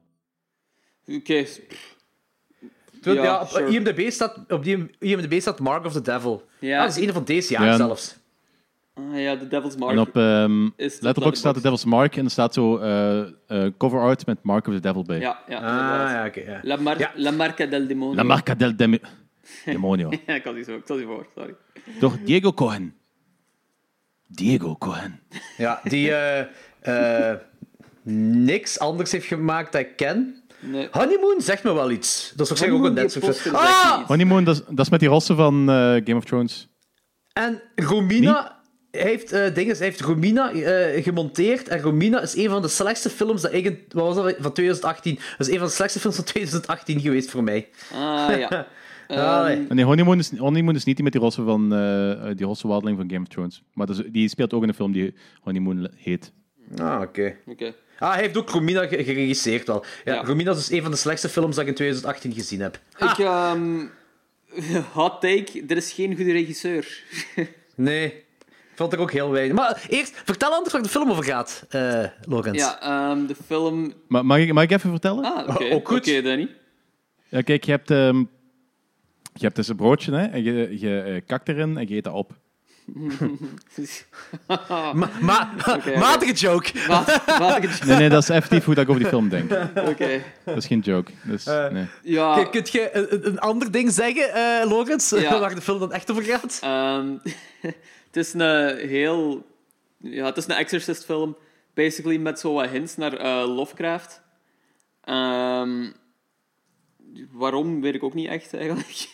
Oké. Ja, ja, op sure. IMDb, staat, op die IMDb staat Mark of the Devil. Ja. Ah, dat is een van deze jaar Ja. zelfs. Ah ja, The Devil's Mark. En op ehm Is de Letterboxd staat de Letterboxd. Devil's Mark en er staat zo eh, eh, cover art met Mark of the Devil bij. Ja, ja, Ah, ja, oké. ja. La, Mar Ja. La Marca del Demonio. La Marca del Demi- Demonio. Ja, ik had die zo, ik had die voor, sorry. Door Diego Cohen. Diego Cohen. Ja, die eh, niks anders heeft gemaakt dat ik ken. Nee. Honeymoon zegt me wel iets. Dat is ook een Netflix. Ah! Honeymoon, dat is, dat is met die rossen van eh, Game of Thrones. En Romina heeft, eh dinges, heeft Romina eh, gemonteerd. En Romina is een van de slechtste films dat ik in, wat was dat, van 2018. Dat is een van de slechtste films van 2018 geweest voor mij. Ah, ja. Allee. Ehm, nee, Honeymoon is, Honeymoon is niet die met die rossen van eh, die rossenwandeling van Game of Thrones. Maar is- die speelt ook in een film die Honeymoon heet. Ah, oké. Oké. Ah, hij heeft ook Romina ge- geregisseerd wel. Ja, Ja. Romina is dus een van de slechtste films dat ik in 2018 gezien heb. Ik, ehm, hot take, er is geen goede regisseur. Nee. Vond ik ook heel weinig. Maar eerst, vertel anders waar de film over gaat, eh Lorenz. Ja, ehm, de film... Maar mag ik, mag ik even vertellen? Ah, oké. goed. Oké, Danny. Ja, kijk, je hebt, ehm, je hebt dus een broodje hè, en je, je eh, kakt erin en je eet dat op. Ma matige joke. Nee, nee, dat is effectief hoe dat ik over die film denk. Oké. Dat is geen joke. Dus, nee. Ja, Kun- Kunt je een, een ander ding zeggen, eh Lorenz, Ja. waar de film dan echt over gaat? ehm, het is een heel... Ja, het is een Exorcist film. Basically met zo wat hints naar eh, Lovecraft. Ehm, waarom, weet ik ook niet echt, eigenlijk.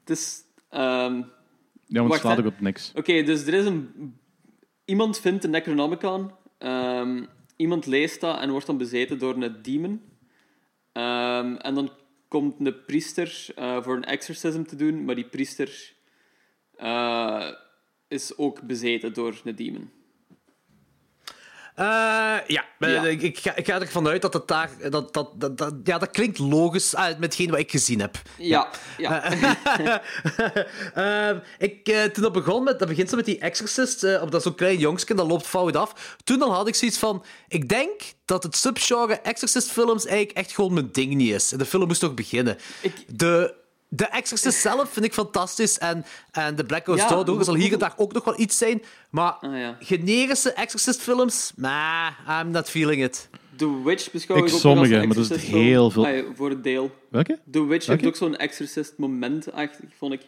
het is... ehm, Ja, want het slaat ook op niks. Oké, dus er is een... Iemand vindt de Necronomicon. Ehm, iemand leest dat en wordt dan bezeten door een demon. Ehm, en dan komt een priester eh, voor een exorcism te doen, maar die priester eh, is ook bezeten door een demon. Eh, ja, eh, Ja. Ik, ik, ga, ik ga ervan uit dat het daar... Dat, dat, dat, dat- ja, dat klinkt logisch ah, met hetgeen wat ik gezien heb. Ja, ja. Ehm, ik, eh, toen dat begon met, dat begint zo met die Exorcist, eh, op dat zo'n klein jongske, dat loopt fout af. Toen dan had ik zoiets van, ik denk dat het subgenre Exorcist films eigenlijk echt gewoon mijn ding niet is. En de film moest toch beginnen. Ik- De, de Exorcist zelf vind ik fantastisch en, en de Black Ghost Ja, zal hier en daar ook nog wel iets zijn, maar Ah, ja. generische Exorcist films, nah, I'm not feeling it. The Witch beschouw ik, Ik ook sommige, als een maar dat is heel veel. Ah, voor het deel. Welke? The Witch Welke? heeft ook zo'n exorcist moment, echt, vond ik.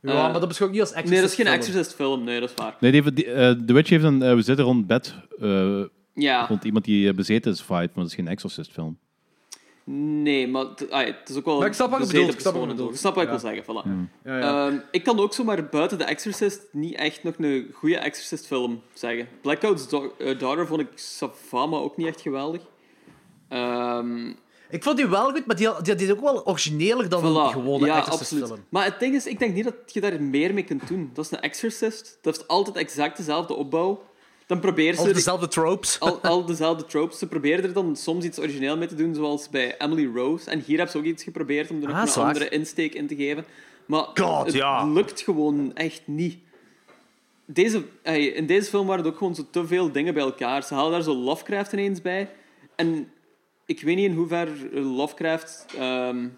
Ja, Eh, maar dat beschouw ik niet als Exorcist Nee, dat is geen film. exorcist film, nee, dat is waar. Nee, die, eh, The Witch heeft een... eh, we zitten rond bed eh, Ja, rond iemand die bezeten is vibe, maar dat is geen Exorcist film. Nee, maar het, ah, het is ook wel Maar ik snap wat je bezeten bedoelt, ik snap wat je personen. bedoelt. Ik snap wat ik wil zeggen, voilà. Ja, ja. Ehm, ik kan ook zomaar buiten The Exorcist niet echt nog een goede Exorcist film zeggen. Blackout's Do- eh, Daughter vond ik Savama ook niet echt geweldig. Ehm Ik vond die wel goed, maar die, die, die is ook wel origineler dan een voilà. gewone ja, Exorcist absoluut. film. Maar het ding is, ik denk niet dat je daar meer mee kunt doen. Dat is een Exorcist. Dat heeft altijd exact dezelfde opbouw. Dan proberen ze... Of dezelfde tropes. al, al dezelfde tropes. Ze proberen er dan soms iets origineel mee te doen, zoals bij Emily Rose. En hier hebben ze ook iets geprobeerd om er nog Ah, een zwaar. andere insteek in te geven. Maar God, het ja. lukt gewoon echt niet. Deze, in deze film waren het ook gewoon zo te veel dingen bij elkaar. Ze halen daar zo Lovecraft ineens bij. En ik weet niet in hoeverre Lovecraft ehm,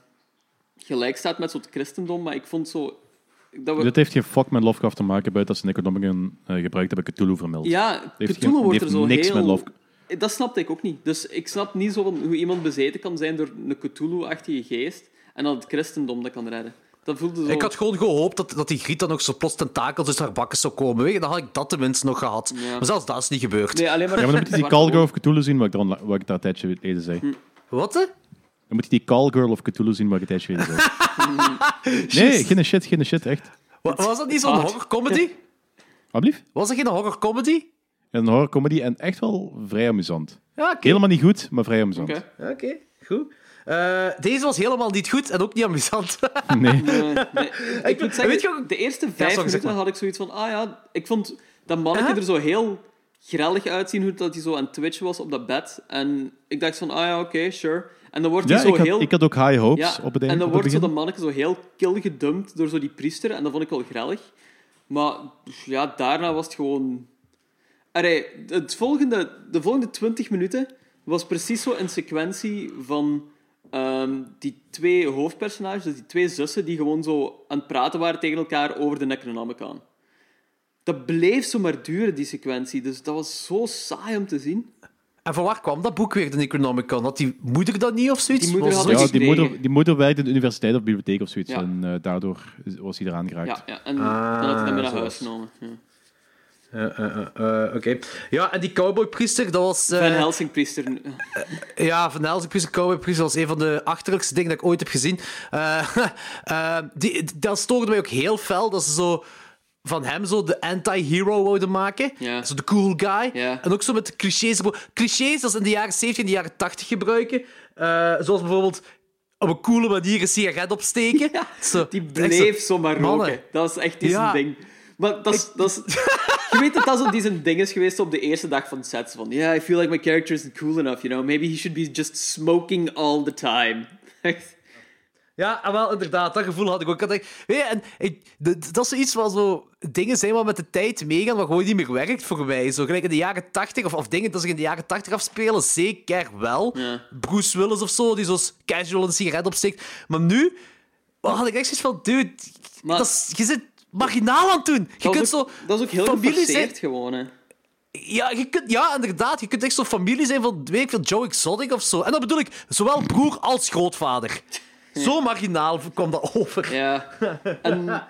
gelijk staat met zo'n christendom, maar ik vond zo... Dat we, Dit heeft geen fuck met Lovecraft te maken, buiten dat ze Necronomicon eh gebruikt hebben, Cthulhu vermeld. Ja, heeft Cthulhu geen- wordt er zo niks heel... met Love- Dat snapte ik ook niet. Dus ik snap niet zo van hoe iemand bezeten kan zijn door een Cthulhu-achtige geest en dan het christendom dat kan redden. Dat voelde zo... Ik had gewoon gehoopt dat, dat die Griet dan nog zo plots tentakels uit haar bakken zou komen. Weet je, dan had ik dat tenminste nog gehad. Ja. Maar zelfs dat is niet gebeurd. Nee, alleen maar... Ja, maar dan moet je die Call Girl of Cthulhu zien, wat ik, onla- wat ik daar een tijdje geleden zei. Hm. Wat? hè? Dan moet je die Call Girl of Cthulhu zien, wat ik geleden zei. nee, geen shit, geen shit, echt. Wa- Was dat niet zo'n horror comedy? Alblieft? Was dat geen horror comedy? Een horror comedy en echt wel vrij amusant. Ja, oké. Helemaal niet goed, maar vrij amusant. Oké. Oké, goed. Eh, deze was helemaal niet goed en ook niet amusant. Nee. Nee, nee. Ik moet zeggen, weet je ook- de eerste vijf sorry, minuten maar. had ik zoiets van... Ah ja, ik vond dat mannetje Huh? er zo heel grellig uitzien, hoe dat hij zo aan het twitchen was op dat bed. En ik dacht van, ah ja, oké, sure. En dan wordt Ja, zo ik had, heel... ik had ook high hopes Ja, op het en einde. dan op het wordt zo dat manneke zo heel kil gedumpt door zo die priester. En dat vond ik wel grellig. Maar ja, daarna was het gewoon... Allee, het volgende, de volgende 20 minuten was precies zo een sequentie van ehm, die twee hoofdpersonages, dus die twee zussen, die gewoon zo aan het praten waren tegen elkaar over de Necronomicon. Dat bleef zo maar duren, die sequentie. Dus dat was zo saai om te zien. En van waar kwam dat boek weer, de Necronomicon? Had die moeder dat niet of zoiets? Die moeder had Ja, die moeder, die moeder werkte in de universiteit of bibliotheek of zoiets. Ja. En eh, daardoor was hij eraan geraakt. Ja, ja. en Ah, dan had hij mee naar huis genomen. Ja. Eh, eh, Oké. Ja, en die cowboypriester, dat was... Van Helsing priester. Ja, Van Helsing Priester, Cowboy Priester was een van de achterlijkste dingen dat ik ooit heb gezien. Die, dat stoorde mij ook heel fel, dat ze zo van hem zo de anti-hero wouden maken. Zo de cool guy. En ook zo met clichés. Clichés dat ze in de jaren 70 en de jaren 80 gebruiken. Eh, zoals bijvoorbeeld op een coole manier een sigaret opsteken. Ja, Zo, die bleef zo, zomaar mannen. roken. Dat is echt Ja. zijn ding. Maar dat is... Dat is je weet dat dat zo die zijn ding is geweest op de eerste dag van set. Van, yeah, I feel like my character isn't cool enough, you know. Maybe he should be just smoking all the time. Echt. Ja, en wel, inderdaad, dat gevoel had ik ook. Ik had echt- weet je, en ik, dat is zoiets wat zo dingen zijn wat met de tijd meegaan, wat gewoon niet meer werkt voor mij. Zo gelijk in de jaren 80, of, of dingen dat zich in de jaren 80 afspelen, zeker wel. Ja. Bruce Willis of zo, die zo casual een sigaret opsteekt. Maar nu oh, had ik echt zoiets van, dude, Maar- dat is, je zit marginaal aan het doen. Je Dat kunt is, ook, zo dat is ook heel familie zijn. geforceerd gewoon, hè. Ja, je kunt, ja, inderdaad. Je kunt echt zo'n familie zijn van, weet ik veel, Joe Exotic of zo. En dat bedoel ik, zowel broer als grootvader. Zo marginaal kwam dat over. Ja. En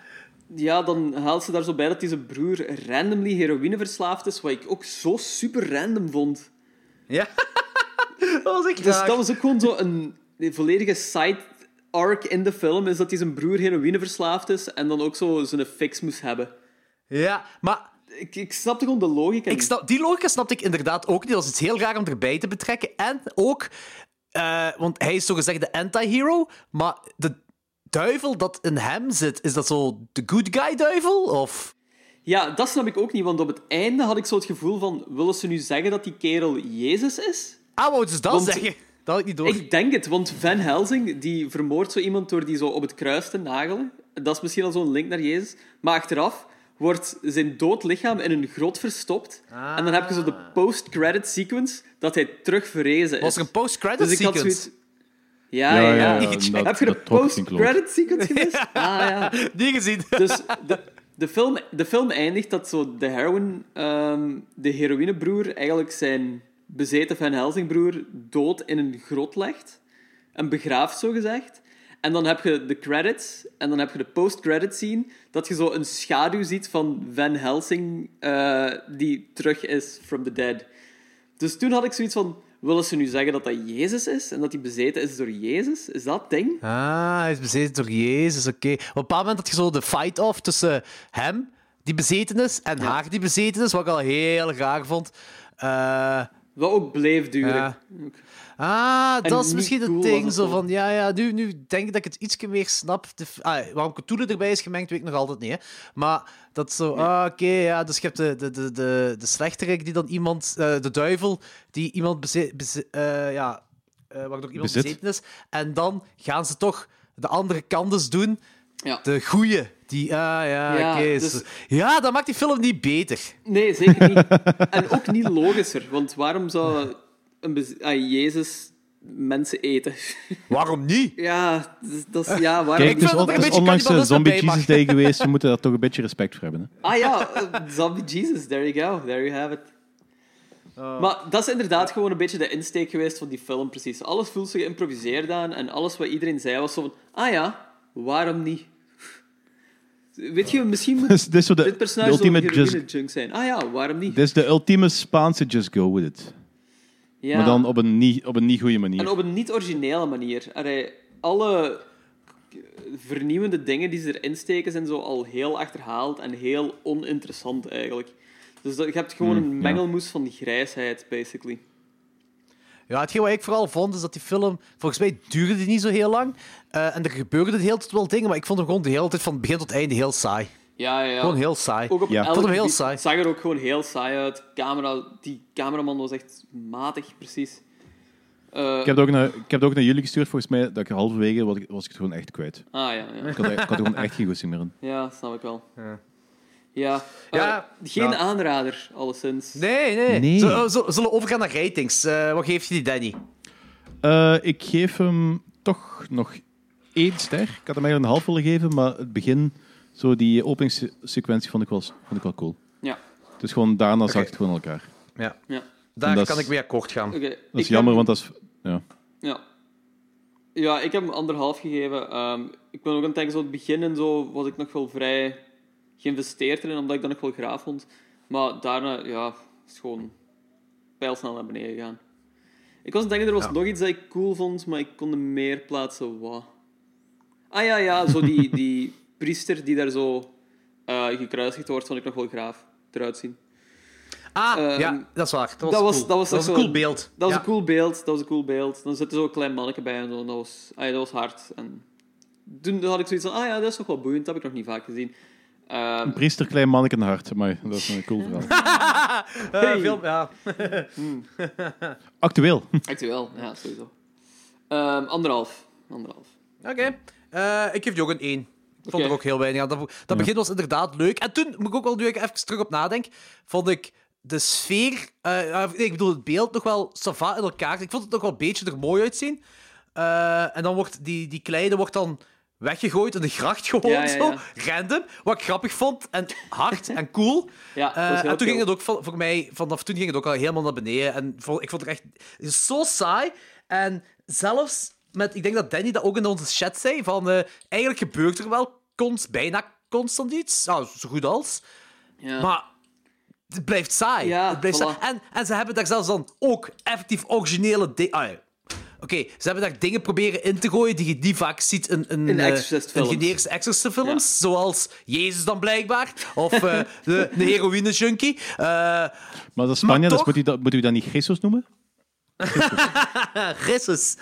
ja, dan haalt ze daar zo bij dat die zijn broer randomly heroïne verslaafd is, wat ik ook zo super random vond. Ja. dat was echt Dus raar. dat was ook gewoon zo een volledige side arc in de film, is dat hij zijn broer heroïne verslaafd is en dan ook zo zijn fix moest hebben. Ja, maar Ik, ik snapte gewoon de logica. ik snap, die logica snapte ik inderdaad ook niet. Dat is iets heel raar om erbij te betrekken. En ook, eh, want hij is zogezegd de anti-hero, maar de duivel dat in hem zit, is dat zo de good guy duivel? Of... Ja, dat snap ik ook niet, want op het einde had ik zo het gevoel van, willen ze nu zeggen dat die kerel Jezus is? Ah, wou dus dat Want- zeggen? Dat ik niet door. Ik denk het, want Van Helsing die vermoordt zo iemand door die zo op het kruis te nagelen. Dat is misschien al zo'n link naar Jezus. Maar achteraf wordt zijn dood lichaam in een grot verstopt. En dan heb je zo de post-credit sequence dat hij terug verrezen is. Was er een post-credit dus ik had sequence? zoiets... Ja, ja, ja. ja, dat- heb je de post-credit sequence gemist? Ah, ja. Die gezien. Dus de, de, film, de film eindigt dat zo de heroin, ehm, de heroïnebroer eigenlijk zijn bezeten Van Helsing broer dood in een grot legt. En begraaft, zo gezegd. En dan heb je de credits en dan heb je de post-credit scene dat je zo een schaduw ziet van Van Helsing eh, die terug is from the dead. Dus toen had ik zoiets van, willen ze nu zeggen dat dat Jezus is en dat hij bezeten is door Jezus? Is dat ding? Ah, hij is bezeten door Jezus, oké. Op een bepaald moment had je zo de fight-off tussen hem, die bezeten is, en haar, die bezeten is, wat ik al heel raar vond. Eh, Wat ook bleef duren. Ja. Ah, dat is misschien het ding, zo van, ja, ja, nu, nu denk ik dat ik het iets meer snap. De, ah, waarom Cthulhu erbij is gemengd, weet ik nog altijd niet, hè. Maar dat zo, ah, oké, ja, dus je hebt de, de, de, de, de slechterik die dan iemand, eh, de duivel, die iemand bezet, beze- eh, ja, eh, waardoor iemand Bezit. bezeten is. En dan gaan ze toch de andere kant dus doen. Ja. De goeie. Die, ah ja, Ja, oké. dus- Ja, dat maakt die film niet beter. Nee, zeker niet. en ook niet logischer, want waarom zou een ah, Jezus mensen eten? Waarom niet? ja, dat is- dat is, ja, waarom Kijk, Ik het is, er een onlangs de cannibalisme Zombie. Jesus Day geweest. We moeten daar toch een beetje respect voor hebben. Hè? Ah ja, eh, Zombie Jesus, there you go, there you have it. Oh. Maar dat is inderdaad gewoon een beetje de insteek geweest van die film, precies. Alles voelt zich geïmproviseerd aan en alles wat iedereen zei was zo van, ah ja, waarom niet? Weet je, misschien moet Dus dit dit personage ultimate just, heroïne-junk zijn. Ah ja, waarom niet? dit is de ultieme Spaanse just go with it. Ja. Maar dan op een niet, op een niet goede manier. En op een niet-originele manier. Allee, alle vernieuwende dingen die ze erin steken zijn zo al heel achterhaald en heel oninteressant eigenlijk. Dus dat, je hebt gewoon Hmm, een ja. mengelmoes van grijsheid, basically. Ja, hetgeen wat ik vooral vond, is dat die film... Volgens mij duurde die niet zo heel lang. Eh, en er gebeurden de hele tijd wel dingen, maar ik vond hem gewoon de hele tijd van begin tot einde heel saai. Ja, ja, ja. Gewoon heel saai. Ook op Ja. vond hem heel saai. Het zag er ook gewoon heel saai uit. Camera, die cameraman was echt matig, precies. Eh, Ik heb, het ook naar, ik heb het ook naar jullie gestuurd, volgens mij, dat ik halverwege was, ik- was ik het gewoon echt kwijt. Ah, ja, ja. Ik had, ik had er gewoon echt geen goesting meer in. Ja, snap ik wel. Ja. Ja, Ja, eh, geen ja. aanrader, alleszins. Nee, nee. Nee. Zullen, we overgaan naar ratings? Eh, wat geef je die, Danny? Eh, ik geef hem toch nog één ster. Ik had hem eigenlijk een half willen geven, maar het begin, zo die openingssequentie, vond ik wel, vond ik wel cool. Ja, Dus gewoon daarna zag het gewoon elkaar. Ja. ja. Daar kan is- ik mee akkoord gaan. Dat ik is jammer, heb- want dat is... Ja. Ja. Ja, ik heb hem anderhalf gegeven. Ehm, ik ben ook aan het denken, zo het begin en zo was ik nog wel vrij geïnvesteerd erin, omdat ik dat nog wel graaf vond. Maar daarna, ja, is gewoon pijlsnel naar beneden gegaan. Ik was aan het denken, er was Ja. nog iets dat ik cool vond, maar ik kon er meer plaatsen. Wat? Ah ja, ja, zo die, die priester die daar zo eh, gekruisigd wordt, vond ik nog wel graaf eruit zien. Ah, Ehm, ja, dat is waar. Dat was, dat was- cool. dat was een echt zo- cool beeld. Dat was Ja. een cool beeld, dat was een cool beeld. Dan zit er zo een klein manneke bij en zo, en dat was, ah ja, dat was hard. En toen had ik zoiets van, ah ja, dat is toch wel boeiend, dat heb ik nog niet vaak gezien. Ehm, Een priester, klein manneke en hart. Maar dat is een cool verhaal. Eh, Hey. film, ja. Actueel. actueel, ja, sowieso. Ehm, anderhalf. Anderhalf. Oké. Eh, ik geef je ook een 1. Ik vond Oké. er ook heel weinig aan. Dat, dat begin was inderdaad leuk. En toen, moet ik ook wel nu even terug op nadenk, vond ik de sfeer... eh, eh, nee, ik bedoel, het beeld nog wel sava in elkaar. Ik vond het nog wel een beetje er mooi uitzien. Eh, en dan wordt die, die kleine wordt dan weggegooid in de gracht gewoon Ja, ja, zo. Random. Wat ik grappig vond. En hard en cool. En toen ging het ook voor mij, vanaf toen ging het ook al helemaal naar beneden. En ik vond het echt zo saai. En zelfs met, ik denk dat Danny dat ook in onze chat zei, van eh, eigenlijk gebeurt er wel const, bijna constant iets. Nou, zo goed als. Ja. Maar het blijft saai. Ja, het blijft voilà. saai. En, en ze hebben daar zelfs dan ook effectief originele dingen... Ah, ja. Oké, ze hebben daar dingen proberen in te gooien die je niet vaak ziet in, in, In eh, in generische Exorcist-films. Zoals Jezus dan blijkbaar. Of eh, de, de heroïne-junkie. Eh, Maar dat is Spanje, Maar dus toch- moet u dat, moet u dat niet Jesus noemen? Christus.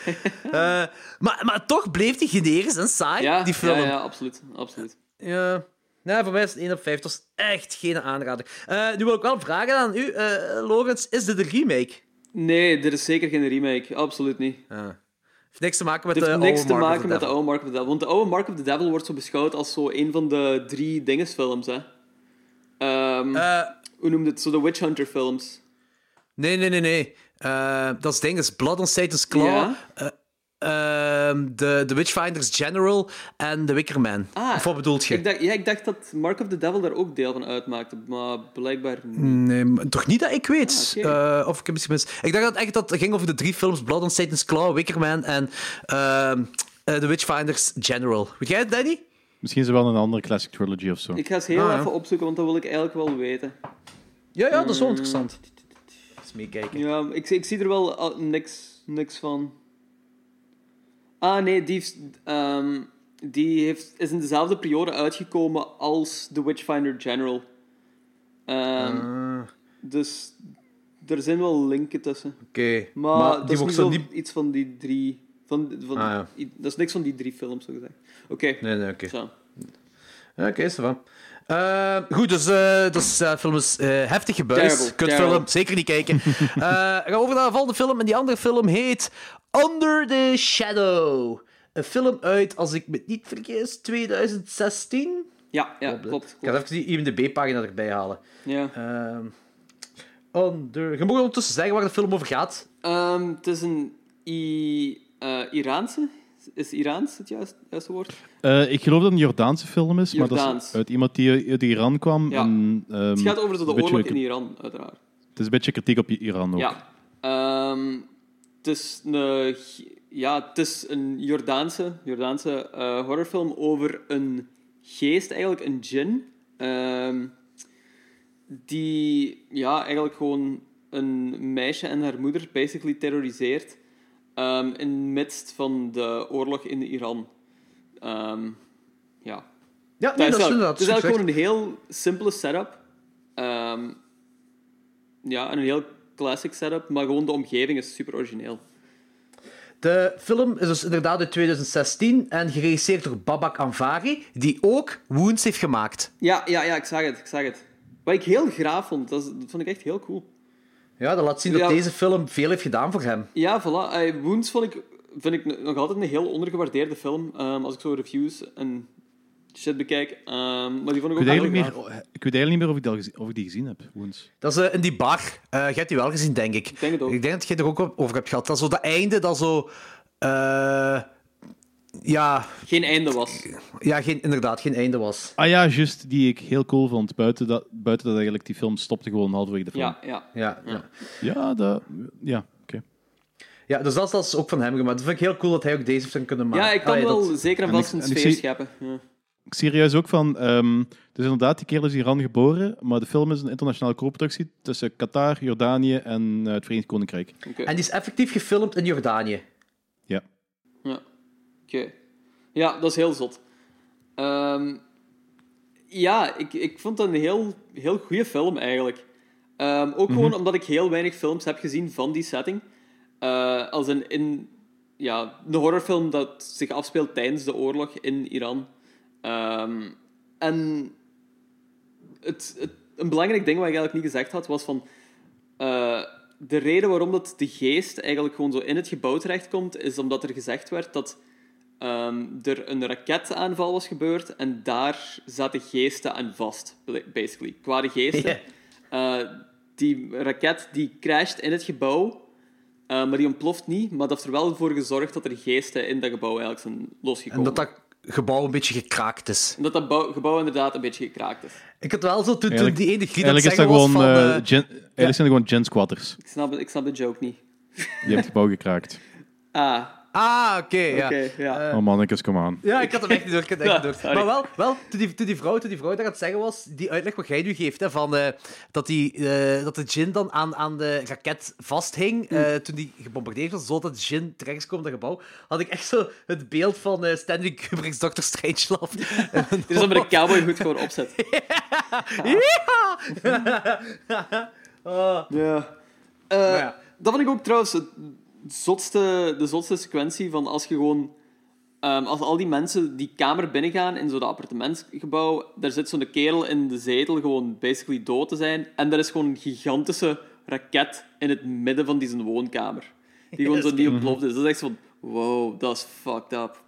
Eh, maar, maar toch bleef die generisch en saai, ja, die film. Ja, ja, absoluut. absoluut. Ja. Nee, voor mij is het 1 op 5. Dat is echt geen aanrader. Eh, nu wil ik wel vragen aan u, eh Lorenz. Is dit een remake? Nee, dit is zeker geen remake. Absoluut niet. Heeft niks te maken met de heeft niks oude te maken met de oude Mark of the Devil. Want de oude Mark of the Devil wordt zo beschouwd als zo een van de drie dingesfilms, hè. Eh, hoe noemde het? Zo de Witch Hunter films. nee, nee, nee, nee. Eh, dat is ding, is Blood on Satan's Claw. Ja? Eh, ehm, de, de Witchfinders General en The Wicker Man. Ah, of wat bedoelt je? Ik dacht, ja, ik dacht dat Mark of the Devil daar ook deel van uitmaakte, maar blijkbaar niet. Nee, maar toch niet dat ik weet. Ah. Eh, of ik heb misschien mis. Ik dacht dat het echt dat het ging over de drie films: Blood on Satan's Claw, Wicker Man en ehm, eh, The Witchfinders General. Weet jij het, Danny? Misschien is er wel een andere classic trilogy of zo. Ik ga eens heel Ah, ja. even opzoeken, want dat wil ik eigenlijk wel weten. Ja, ja, dat is wel interessant. Eens meekijken. Ja, ik, ik zie er wel al- niks, niks van. Ah, nee, die, ehm, die heeft, is in dezelfde periode uitgekomen als The Witchfinder General. Ehm, Ah, Dus er zijn wel linken tussen. Oké. Maar, dat die is niet zo iets van die drie... Van, van, Ah, ja. Dat is niks van die drie films, zo gezegd. Oké, Nee, nee, oké. zo. Oké, is van. Eh, goed, dus, eh dus eh, film is heftig. Terrible, Kutfilm, zeker niet kijken. Gaan we over naar de volgende film. En die andere film heet Under the Shadow. Een film uit, als ik me niet vergis, 2016. Ja, ja, klopt. Ik ga even die IMDb-pagina erbij halen. Ja. Ehm under... Je mag ondertussen zeggen waar de film over gaat. Ehm, het is een I, Iraanse... Is Iraans het juist, juiste woord? Eh, ik geloof dat het een Jordaanse film is, maar dat is uit iemand die uit Iran kwam. Ja. En, ehm, Het gaat over de oorlog in Iran, uiteraard. Het is een beetje kritiek op Iran ook. Ja. Ehm, het, is een, ja, het is een Jordaanse, Jordaanse eh, horrorfilm over een geest, eigenlijk een djinn, ehm, die ja, eigenlijk gewoon een meisje en haar moeder basically terroriseert ehm, in het midst van de oorlog in Iran. Ehm, ja, Ja, nee, dat is, inderdaad. het is eigenlijk gewoon een heel simpele setup. Ehm, ja, en een heel classic setup, maar gewoon de omgeving is super origineel. De film is dus inderdaad uit 2016 en geregisseerd door Babak Anvari, die ook Wounds heeft gemaakt. Ja, ja, ja, ik zag het, ik zag het. Wat ik heel graaf vond, dat, is- dat vond ik echt heel cool. Ja, dat laat zien dat Ja. deze film veel heeft gedaan voor hem. Ja, voilà. Wounds vond ik, vind ik nog altijd een heel ondergewaardeerde film, ehm, als ik zo reviews en shit bekijk. Ehm, maar die vond ik Ik ook weet, heel meer, ik weet eigenlijk niet meer of ik, dat gezien, of ik die gezien heb. Woens. Dat is eh, in die bar. Eh je hebt die wel gezien, denk ik. Ik denk het ook. Ik denk dat je het er ook over hebt gehad. Dat is zo dat einde dat zo... eh, ja, Geen einde was. ja geen, inderdaad, geen einde was. Ah ja, juist, die ik heel cool vond. Buiten dat, buiten dat eigenlijk die film stopte gewoon halverwege de film. Ja, ja. Ja, ja. Ja, dat... Ja, oké. ja dus dat is, dat is ook van hem gemaakt. Dat vind ik heel cool dat hij ook deze heeft kunnen maken. Ja, ik kan Allee, wel dat- zeker en vast ik- een en ik sfeer zie- scheppen. Ja. serieus ook van... ehm, dus inderdaad, die kerel is in Iran geboren, maar de film is een internationale co-productie tussen Qatar, Jordanië en eh, het Verenigd Koninkrijk. Oké. En die is effectief gefilmd in Jordanië. Ja. Ja. Ja, dat is heel zot. Ehm, ja, ik, ik vond het een heel, heel goede film eigenlijk. Ehm, ook gewoon omdat ik heel weinig films heb gezien van die setting. Eh, als een, in, ja, een horrorfilm dat zich afspeelt tijdens de oorlog in Iran. Ehm, en het, het, een belangrijk ding wat ik eigenlijk niet gezegd had, was van... eh, de reden waarom dat de geest eigenlijk gewoon zo in het gebouw terechtkomt, is omdat er gezegd werd dat ehm, er een raketaanval was gebeurd en daar zaten geesten aan vast, basically. Kwade geesten. Eh, die raket die crasht in het gebouw, eh, maar die ontploft niet, maar dat heeft er wel voor gezorgd dat er geesten in dat gebouw eigenlijk zijn En losgekomen. dat dat gebouw een beetje gekraakt is. En dat dat bouw- gebouw inderdaad een beetje gekraakt is. Ik had wel zo, toen, die ene griet dat zeggen was gewoon... van... gen, eigenlijk zijn er gewoon gen squatters. Ik snap, ik snap de joke niet. Die hebben het gebouw gekraakt. Ah, Ah, oké, ja. oké, ja. Eh, Oh mannetjes, kom aan. Ja, ik had hem echt niet door. Ik had hem echt niet door. sorry. Maar wel, wel toen, die, toen, die vrouw, toen die vrouw dat aan het zeggen was, die uitleg wat jij nu geeft, hè, van, eh, dat, die, eh, dat de gin dan aan, aan de raket vasthing eh, toen die gebombardeerd was, zodat de gin terecht is gekomen in dat gebouw, had ik echt zo het beeld van eh, Stanley Kubrick's Dr. Strangelove. Dit is dat met een cowboyhoed gewoon opzet. Oh, Ja. Eh, Maar ja. Dat vind ik ook trouwens het zotste, de zotste sequentie van als je gewoon... ehm, als al die mensen die kamer binnengaan in zo'n appartementsgebouw, daar zit zo'n kerel in de zetel gewoon basically dood te zijn. En er is gewoon een gigantische raket in het midden van die zijn woonkamer. Die gewoon zo niet ontploft is. Dat is echt zo van, wow, dat is fucked up.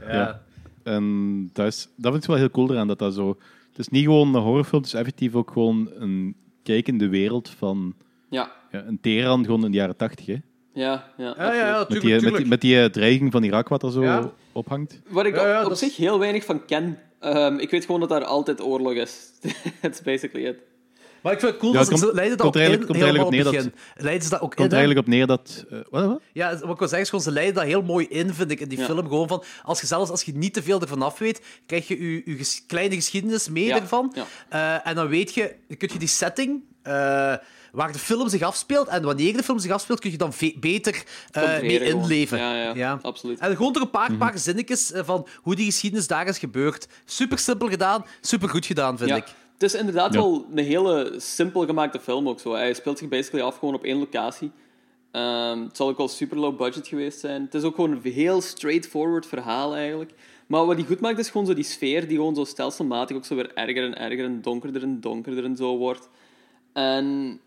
Ja. En dat, is, dat vind ik wel heel cool eraan, dat dat zo... Het is niet gewoon een horrorfilm, het is effectief ook gewoon een kijk in de wereld van Ja, ja, een Teheran gewoon in de jaren tachtig, hè. Ja, ja. Ja, ja, ja, absoluut. Met die, met, die, met die eh, dreiging van Irak wat er zo Ja. ophangt. Waar ik Ja, ja, op, op dat is- zich heel weinig van ken. Ehm, ik weet gewoon dat daar altijd oorlog is. That's basically it. Maar ik vind het cool Ja, dat ze leiden dat komt ook in, eigenlijk- komt helemaal op neer begin. Leiden ze dat ook komt in, eigenlijk op neer dat... eh, wat, wat? Ja, wat ik wil zeggen is gewoon, ze leiden dat heel mooi in, vind ik, in die Ja. film. Gewoon van, als je zelfs als je niet te veel ervan af weet, krijg je je, je ges- kleine geschiedenis mee Ja, ervan. ja. Eh, en dan weet je, dan kun je die setting, eh, waar de film zich afspeelt, en wanneer de film zich afspeelt, kun je dan beter eh, mee inleven. Ja, ja, absoluut. En gewoon door een Mhm. paar, paar zinnetjes eh, van hoe die geschiedenis daar is gebeurd. Super simpel gedaan, super goed gedaan, vind Ja. ik. Het is inderdaad Ja. wel een hele simpel gemaakte film ook zo. Hij speelt zich basically af gewoon op één locatie. Ehm, het zal ook wel super low budget geweest zijn. Het is ook gewoon een heel straightforward verhaal eigenlijk. Maar wat die goed maakt is gewoon zo die sfeer die gewoon zo stelselmatig ook zo weer erger en erger en donkerder en donkerder en zo wordt. En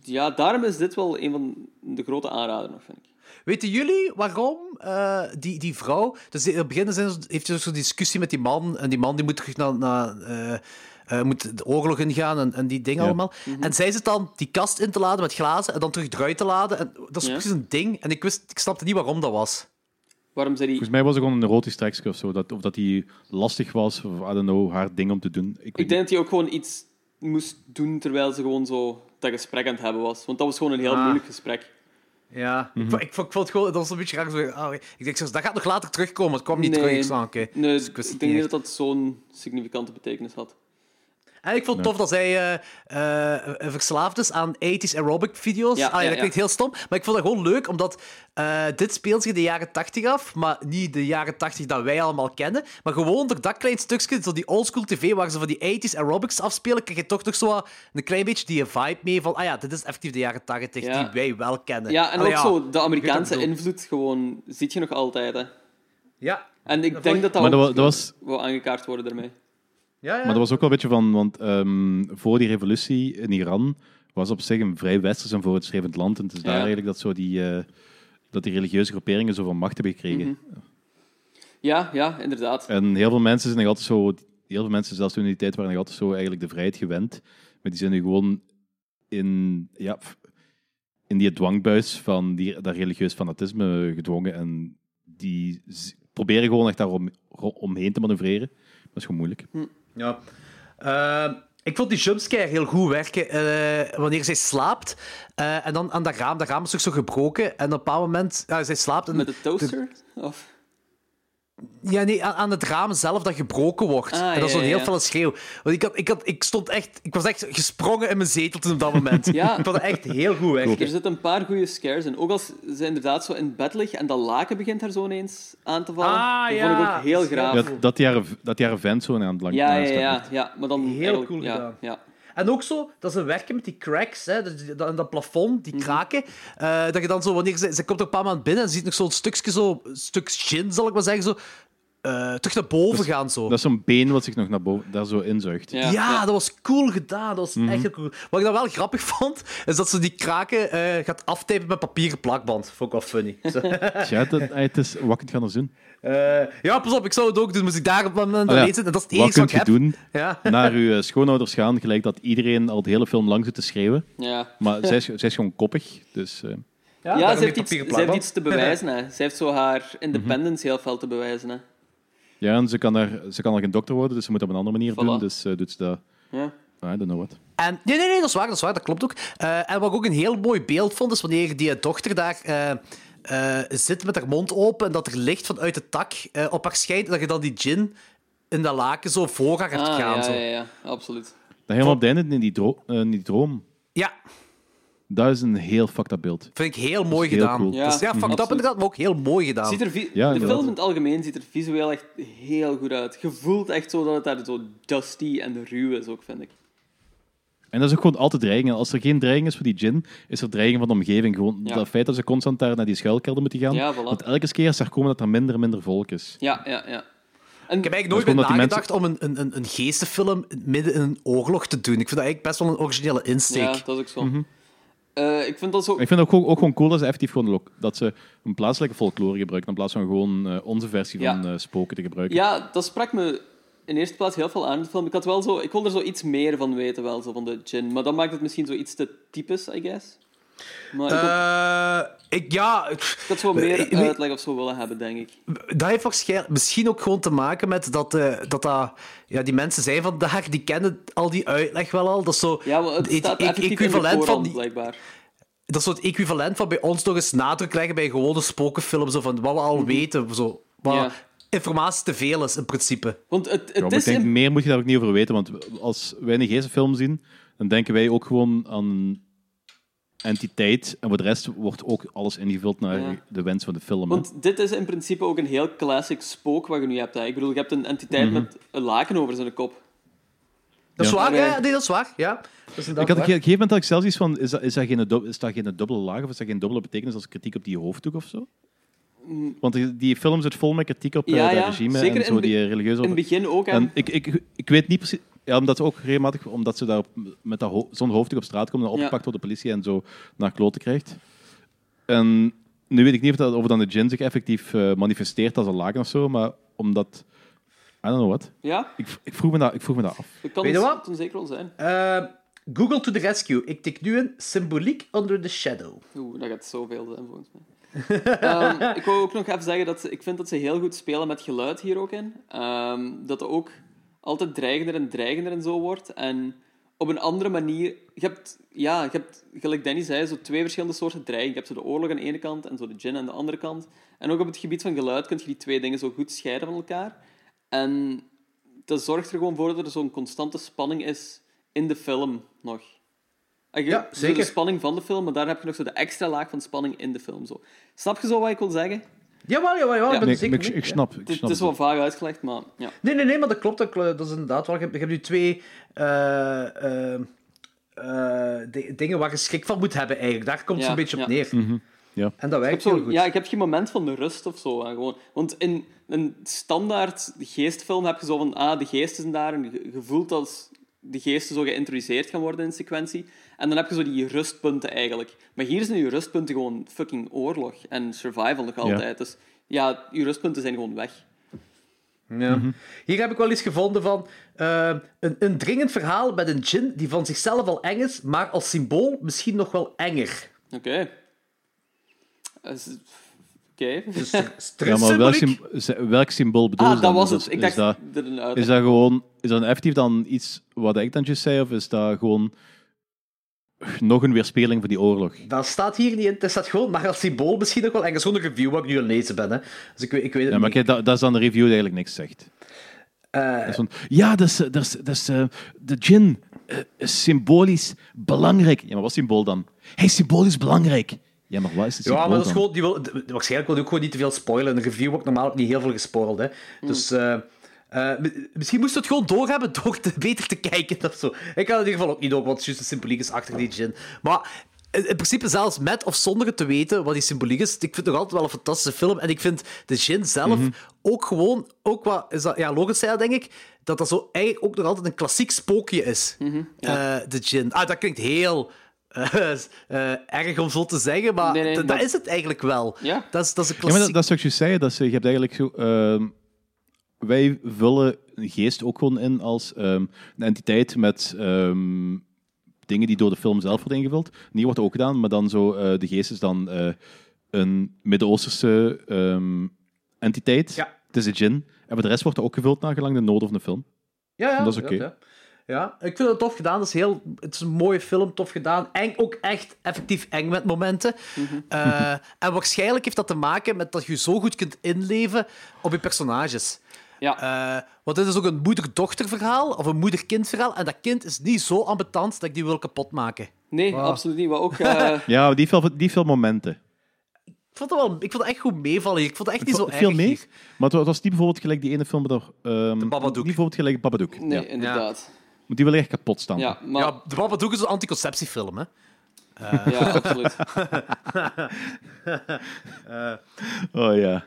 ja, daarom is dit wel een van de grote aanraders nog, vind ik. Weten jullie waarom eh, die, die vrouw... Dus in het begin heeft ze zo'n discussie met die man. En die man die moet terug naar... naar eh, eh, moet de oorlog ingaan en, en die dingen Ja. allemaal. En zij zit dan die kast in te laden met glazen en dan terug eruit te laden. En dat is Ja. precies een ding. En ik, wist, ik snapte niet waarom dat was. Waarom zei die... Volgens mij was het gewoon een erotisch trekje of zo. Dat, of dat hij lastig was, of I don't know, haar ding om te doen. Ik, weet Ik niet. denk dat hij ook gewoon iets moest doen terwijl ze gewoon zo dat gesprek aan het hebben was. Want dat was gewoon een heel Ah. moeilijk gesprek. Ja. Mhm. ik, vond- ik, vond- ik vond het gewoon... Dat was een beetje raar. Zo, ah, ik denk, zo, dat gaat nog later terugkomen. Het kwam niet Nee. terug. Ik ah, oké. Nee, Dus ik ik, denk niet dat dat zo'n significante betekenis had. En ik vond het tof dat zij eh, eh, verslaafd is aan 80s aerobic video's. Ja, ah, ja, ja, dat ja. klinkt heel stom, maar ik vond dat gewoon leuk, omdat eh, dit speelt zich in de jaren 80 af, maar niet de jaren 80 dat wij allemaal kennen. Maar gewoon door dat klein stukje, zo die oldschool tv waar ze van die 80s aerobics afspelen, krijg je toch nog zo een klein beetje die vibe mee van, ah ja, dit is effectief de jaren 80 Ja. die wij wel kennen. Ja, en Allee, ook zo de Amerikaanse invloed gewoon, ziet je nog altijd. Hè. Ja. En ik Dat denk dat dat Maar dat was- wil aangekaart worden daarmee. Ja, ja. Maar dat was ook wel een beetje van, want ehm, voor die revolutie in Iran was op zich een vrij westers en vooruitstrevend land. En het is daar eigenlijk dat, zo die, eh, dat die religieuze groeperingen zoveel macht hebben gekregen. Mhm. Ja, ja, inderdaad. En heel veel mensen zijn nog altijd zo, heel veel mensen, zelfs toen in die tijd, waren nog altijd zo eigenlijk de vrijheid gewend. Maar die zijn nu gewoon in, ja, in die dwangbuis van die, dat religieus fanatisme gedwongen. En die proberen gewoon echt daar om, omheen te manoeuvreren. Dat is gewoon moeilijk. Ja. Ehm, ik vond die jumpscare heel goed werken eh, wanneer zij slaapt. eh, en dan aan dat raam, dat raam is toch zo gebroken. En op een bepaald moment, ja, zij slaapt. En Met de toaster? Of... Ja, nee, aan, aan het raam zelf dat gebroken wordt. Ah, en dat is ja, zo'n heel ja. felle schreeuw. Want ik, had, ik, had, ik stond echt... Ik was echt gesprongen in mijn zetel toen op dat moment. Ja. Ik vond het echt heel goed weg. Er zitten een paar goede scares in. Ook als ze inderdaad zo in bed ligt en dat laken begint haar zo ineens aan te vallen. Ah, dat ja. vond ik ook heel graaf. Dat jaren, dat jaren vent zo aan het lang ja, ja, ja, ja, Maar dan Heel cool ja, gedaan. Ja. En ook zo, dat ze werken met die cracks, hè, dus die- dat, dat plafond, die kraken. eh, dat je dan zo, wanneer ze, ze komt er een paar maanden binnen en ze ziet nog zo'n stukje, zo, een stuk gin, zal ik maar zeggen, zo, eh, terug naar boven gaan. Zo. Dat is zo'n been wat zich nog naar boven, daar zo inzuigt. Ja, Ja, ja. dat was cool gedaan. Dat was echt cool. Wat ik dan wel grappig vond, is dat ze die kraken eh, gaat aftapen met papieren plakband. Vond ik wel funny. Zo. Ja, dat, eh, het is, wat kun je gaan doen? Eh, ja, pas op, ik zou het ook doen. Moest ik daar op dat moment Ah, ja. lezen. En dat is het Wat enige kun wat je ik heb. doen? Ja. Naar uw eh, schoonouders gaan, gelijk dat iedereen al de hele film lang zit te schreeuwen. Ja. Maar zij is, zij is gewoon koppig, dus... eh, Ja, daarom ze, heeft iets, ze heeft plakband. iets te bewijzen. Hè. Ze heeft zo haar Mhm. independence heel veel te bewijzen. Hè. Ja, en ze kan, daar, ze kan al geen dokter worden, dus ze moet op een andere manier Voilà. doen. Dus eh, doet ze dat... Ja. I don't know what. En, nee, nee, nee, dat is waar, dat is waar, dat klopt ook. Eh, en wat ik ook een heel mooi beeld vond, is wanneer die dochter daar eh, eh, zit met haar mond open en dat er licht vanuit de tak eh, op haar schijnt, dat je dan die gin in dat laken zo voor haar hebt Ah, gaan. ja, zo. ja, ja, absoluut. Dat helemaal op het einde in die, dro eh, in die droom, Ja, dat is een heel fucked up beeld. vind ik heel mooi heel gedaan. cool. Ja, dus, ja fucked up absoluut. inderdaad, maar ook heel mooi gedaan. Ziet er Ja, de film in het algemeen ziet er visueel echt heel goed uit. Je voelt echt zo dat het daar zo dusty en ruw is, ook, vind ik. En dat is ook gewoon altijd dreiging. Als er geen dreiging is voor die gin, is er dreiging van de omgeving. Gewoon Ja. dat feit dat ze constant daar naar die schuilkelder moeten gaan. Ja, voilà. Dat elke keer als ze er komen, dat er minder en minder volk is. Ja, ja, ja. En, Ik heb eigenlijk nooit is bij die nagedacht om een, een, een, een geestenfilm midden in een oorlog te doen. Ik vind dat eigenlijk best wel een originele insteek. ja, dat is ook zo. Mhm. Eh, ik vind dat zo... Ik vind het ook, ook gewoon cool dat ze effectief gewoon dat ze een plaatselijke folklore gebruiken in plaats van gewoon eh, onze versie Ja. van eh, spoken te gebruiken. Ja, dat sprak me in eerste plaats heel veel aan in de film. Ik, had wel zo, ik wil er zo iets meer van weten, wel, zo van de gin. Maar dat maakt het misschien zo iets te typisch, I guess. Maar ik, Eh, ik, ja, ik had zo meer ik- ik- uitleg of zo willen hebben, denk ik. dat heeft waarschijnlijk misschien ook gewoon te maken met dat, eh, dat, dat ja, die mensen zijn vandaag, die kennen al die uitleg wel al. Dat is zo Ja, maar het het staat e- effectief in de equivalent van voorhand, die, blijkbaar. dat is zo het equivalent van bij ons nog eens nadruk leggen bij gewone spokenfilms, zo van wat we al weten, zo, wat Ja. informatie te veel is in principe. Want het, het is... ik denk, in- meer moet je daar ook niet over weten, want als wij een geestenfilm zien, dan denken wij ook gewoon aan een entiteit. En voor de rest wordt ook alles ingevuld naar Ja. de wens van de film. hè. Want dit is in principe ook een heel classic spook wat je nu hebt. Hè. Ik bedoel, je hebt een entiteit Mhm. met een laken over zijn kop. Dat is Ja. waar, eh, ja, nee, dat is waar. Ja. Dat is ik had op een gegeven moment had ik zelfs iets van, is dat, is, dat geen, is dat geen dubbele laag of is dat geen dubbele betekenis als kritiek op die hoofddoek of zo? Want die, film zit vol met kritiek op eh, Mm. Ja, dat ja, regime zeker en zo, die religieuze... In het begin ook. En ik, ik, ik weet niet precies... Ja, omdat ze ook regelmatig, omdat ze daar met dat ho zo'n hoofddoek op straat komen en Ja. opgepakt door de politie en zo naar kloten krijgt. En nu weet ik niet of, dat, of dan de gin zich effectief eh, manifesteert als een laken of zo, maar omdat... I don't know what. Ja, Ik, ik, vroeg, me dat, ik vroeg me dat af. dat kan Weet je het wat? toen zeker wel zijn. Eh, Google to the rescue. Ik tik nu een symboliek under the shadow. Oeh, dat gaat zoveel zijn volgens mij. Ehm, ik wou ook nog even zeggen dat ze- ik vind dat ze heel goed spelen met geluid hier ook in. Ehm, dat ook altijd dreigender en dreigender en zo wordt. En op een andere manier... Je hebt, ja, je hebt, gelijk Danny zei, zo twee verschillende soorten dreiging. Je hebt zo de oorlog aan de ene kant en zo de gin aan de andere kant. En ook op het gebied van geluid kun je die twee dingen zo goed scheiden van elkaar. En dat zorgt er gewoon voor dat er zo'n constante spanning is in de film nog. Je- Ja, zeker. De spanning van de film, maar daar heb je nog zo de extra laag van spanning in de film. Zo. Snap je zo wat ik wil zeggen? Jawel, jawel, jawel. Ja. Ik ben Nee, zeker ik, ik snap, ik Het, het snap is wel vaag uitgelegd, maar ja. Nee, nee, nee, maar dat klopt. Dat, klopt. dat is inderdaad wel. Je hebt, je hebt nu twee eh, eh, eh, di- dingen waar je schrik van moet hebben, eigenlijk. Daar komt het Ja, een beetje op neer. Ja. En dat heb, werkt heel zo, goed. ja, ik heb geen moment van de rust of zo. gewoon. Want in een standaard geestfilm heb je zo van, ah, de geesten zijn daar. En je, je voelt als de geesten zo geïntroduceerd gaan worden in sequentie. En dan heb je zo die rustpunten eigenlijk. Maar hier zijn je rustpunten gewoon fucking oorlog. En survival nog altijd. Dus ja, je rustpunten zijn gewoon weg. Ja. Hier heb ik wel iets gevonden van eh, een, een dringend verhaal met een djinn die van zichzelf al eng is, maar als symbool misschien nog wel enger. Oké. Eh, Oké. Dus Ja, maar welk, stresssymboliek. sym- z- welk symbool bedoel je Ah, dat was het. Ik is dacht dat, is dat gewoon... Is dat effectief dan iets wat ik dan juist zei, of is dat gewoon... nog een weerspeling van die oorlog. Dat staat hier niet in. Het staat gewoon maar als symbool misschien nog wel. En dat is gewoon een review wat ik nu aan het lezen ben. Hè. Dus ik, weet- ik weet het Ja, maar kijk, dat, dat is dan de review die eigenlijk niks zegt. Eh, Dat is van, ja, dat is, dat is, dat is, eh, de gin eh, is symbolisch belangrijk. Ja, maar wat is symbool dan? Hij is symbolisch belangrijk. Ja, maar wat is het ja, maar dat is gewoon, die wil, waarschijnlijk wil ik ook gewoon niet te veel spoilen. Een review wordt normaal ook niet heel veel gespoild. Hè. Dus eh, mi- misschien moest het gewoon doorhebben door te, beter te kijken of zo. Ik kan het in ieder geval ook niet door, wat juist de symboliek is achter die gin. Maar in, in principe, zelfs met of zonder het te weten wat die symboliek is, ik vind het nog altijd wel een fantastische film. En ik vind de gin zelf ook gewoon, ook wat, is dat, ja, Logan zei dat, denk ik, dat dat zo eigenlijk ook nog altijd een klassiek spookje is. Eh, de gin. Ah, dat klinkt heel... eh, erg om zo te zeggen, maar Nee, nee, d- dat is het eigenlijk wel. Ja. Dat, is, dat is een Ja, maar klassiek... dat, dat is wat je zei. Dat is, je hebt eigenlijk zo... wij vullen een geest ook gewoon in als ehm, een entiteit met ehm, dingen die door de film zelf worden ingevuld. Hier wordt ook gedaan, maar dan zo... eh, de geest is dan eh, een Midden-Oosterse ehm, entiteit. Ja. Het is de djinn. En voor de rest wordt er ook gevuld naar gelang de noden van de film. Ja, ja, Dat is oké. Ja, ja. Ja, ik vind het tof gedaan. Dat is heel, het is een mooie film, tof gedaan. Eng, ook echt effectief eng met momenten. Eh, en waarschijnlijk heeft dat te maken met dat je zo goed kunt inleven op je personages. Ja. Eh, want dit is ook een moeder-dochter verhaal, of een moeder-kind verhaal. En dat kind is niet zo ambetant dat ik die wil kapotmaken. nee, Wow. absoluut niet. Wat ook... eh, Ja, maar die veel, die veel momenten. Ik vond het, wel, ik vond het echt goed meevallen. hier. Ik vond het echt niet zo erg. mee. Maar het was niet bijvoorbeeld gelijk die ene film... met er, ehm, De Babadook. Niet bijvoorbeeld gelijk Babadook. nee, Ja. inderdaad. Want die wil echt kapot staan. Ja, maar... Ja, de Babadook is een anticonceptiefilm, hè. Ja, absoluut. Oh ja.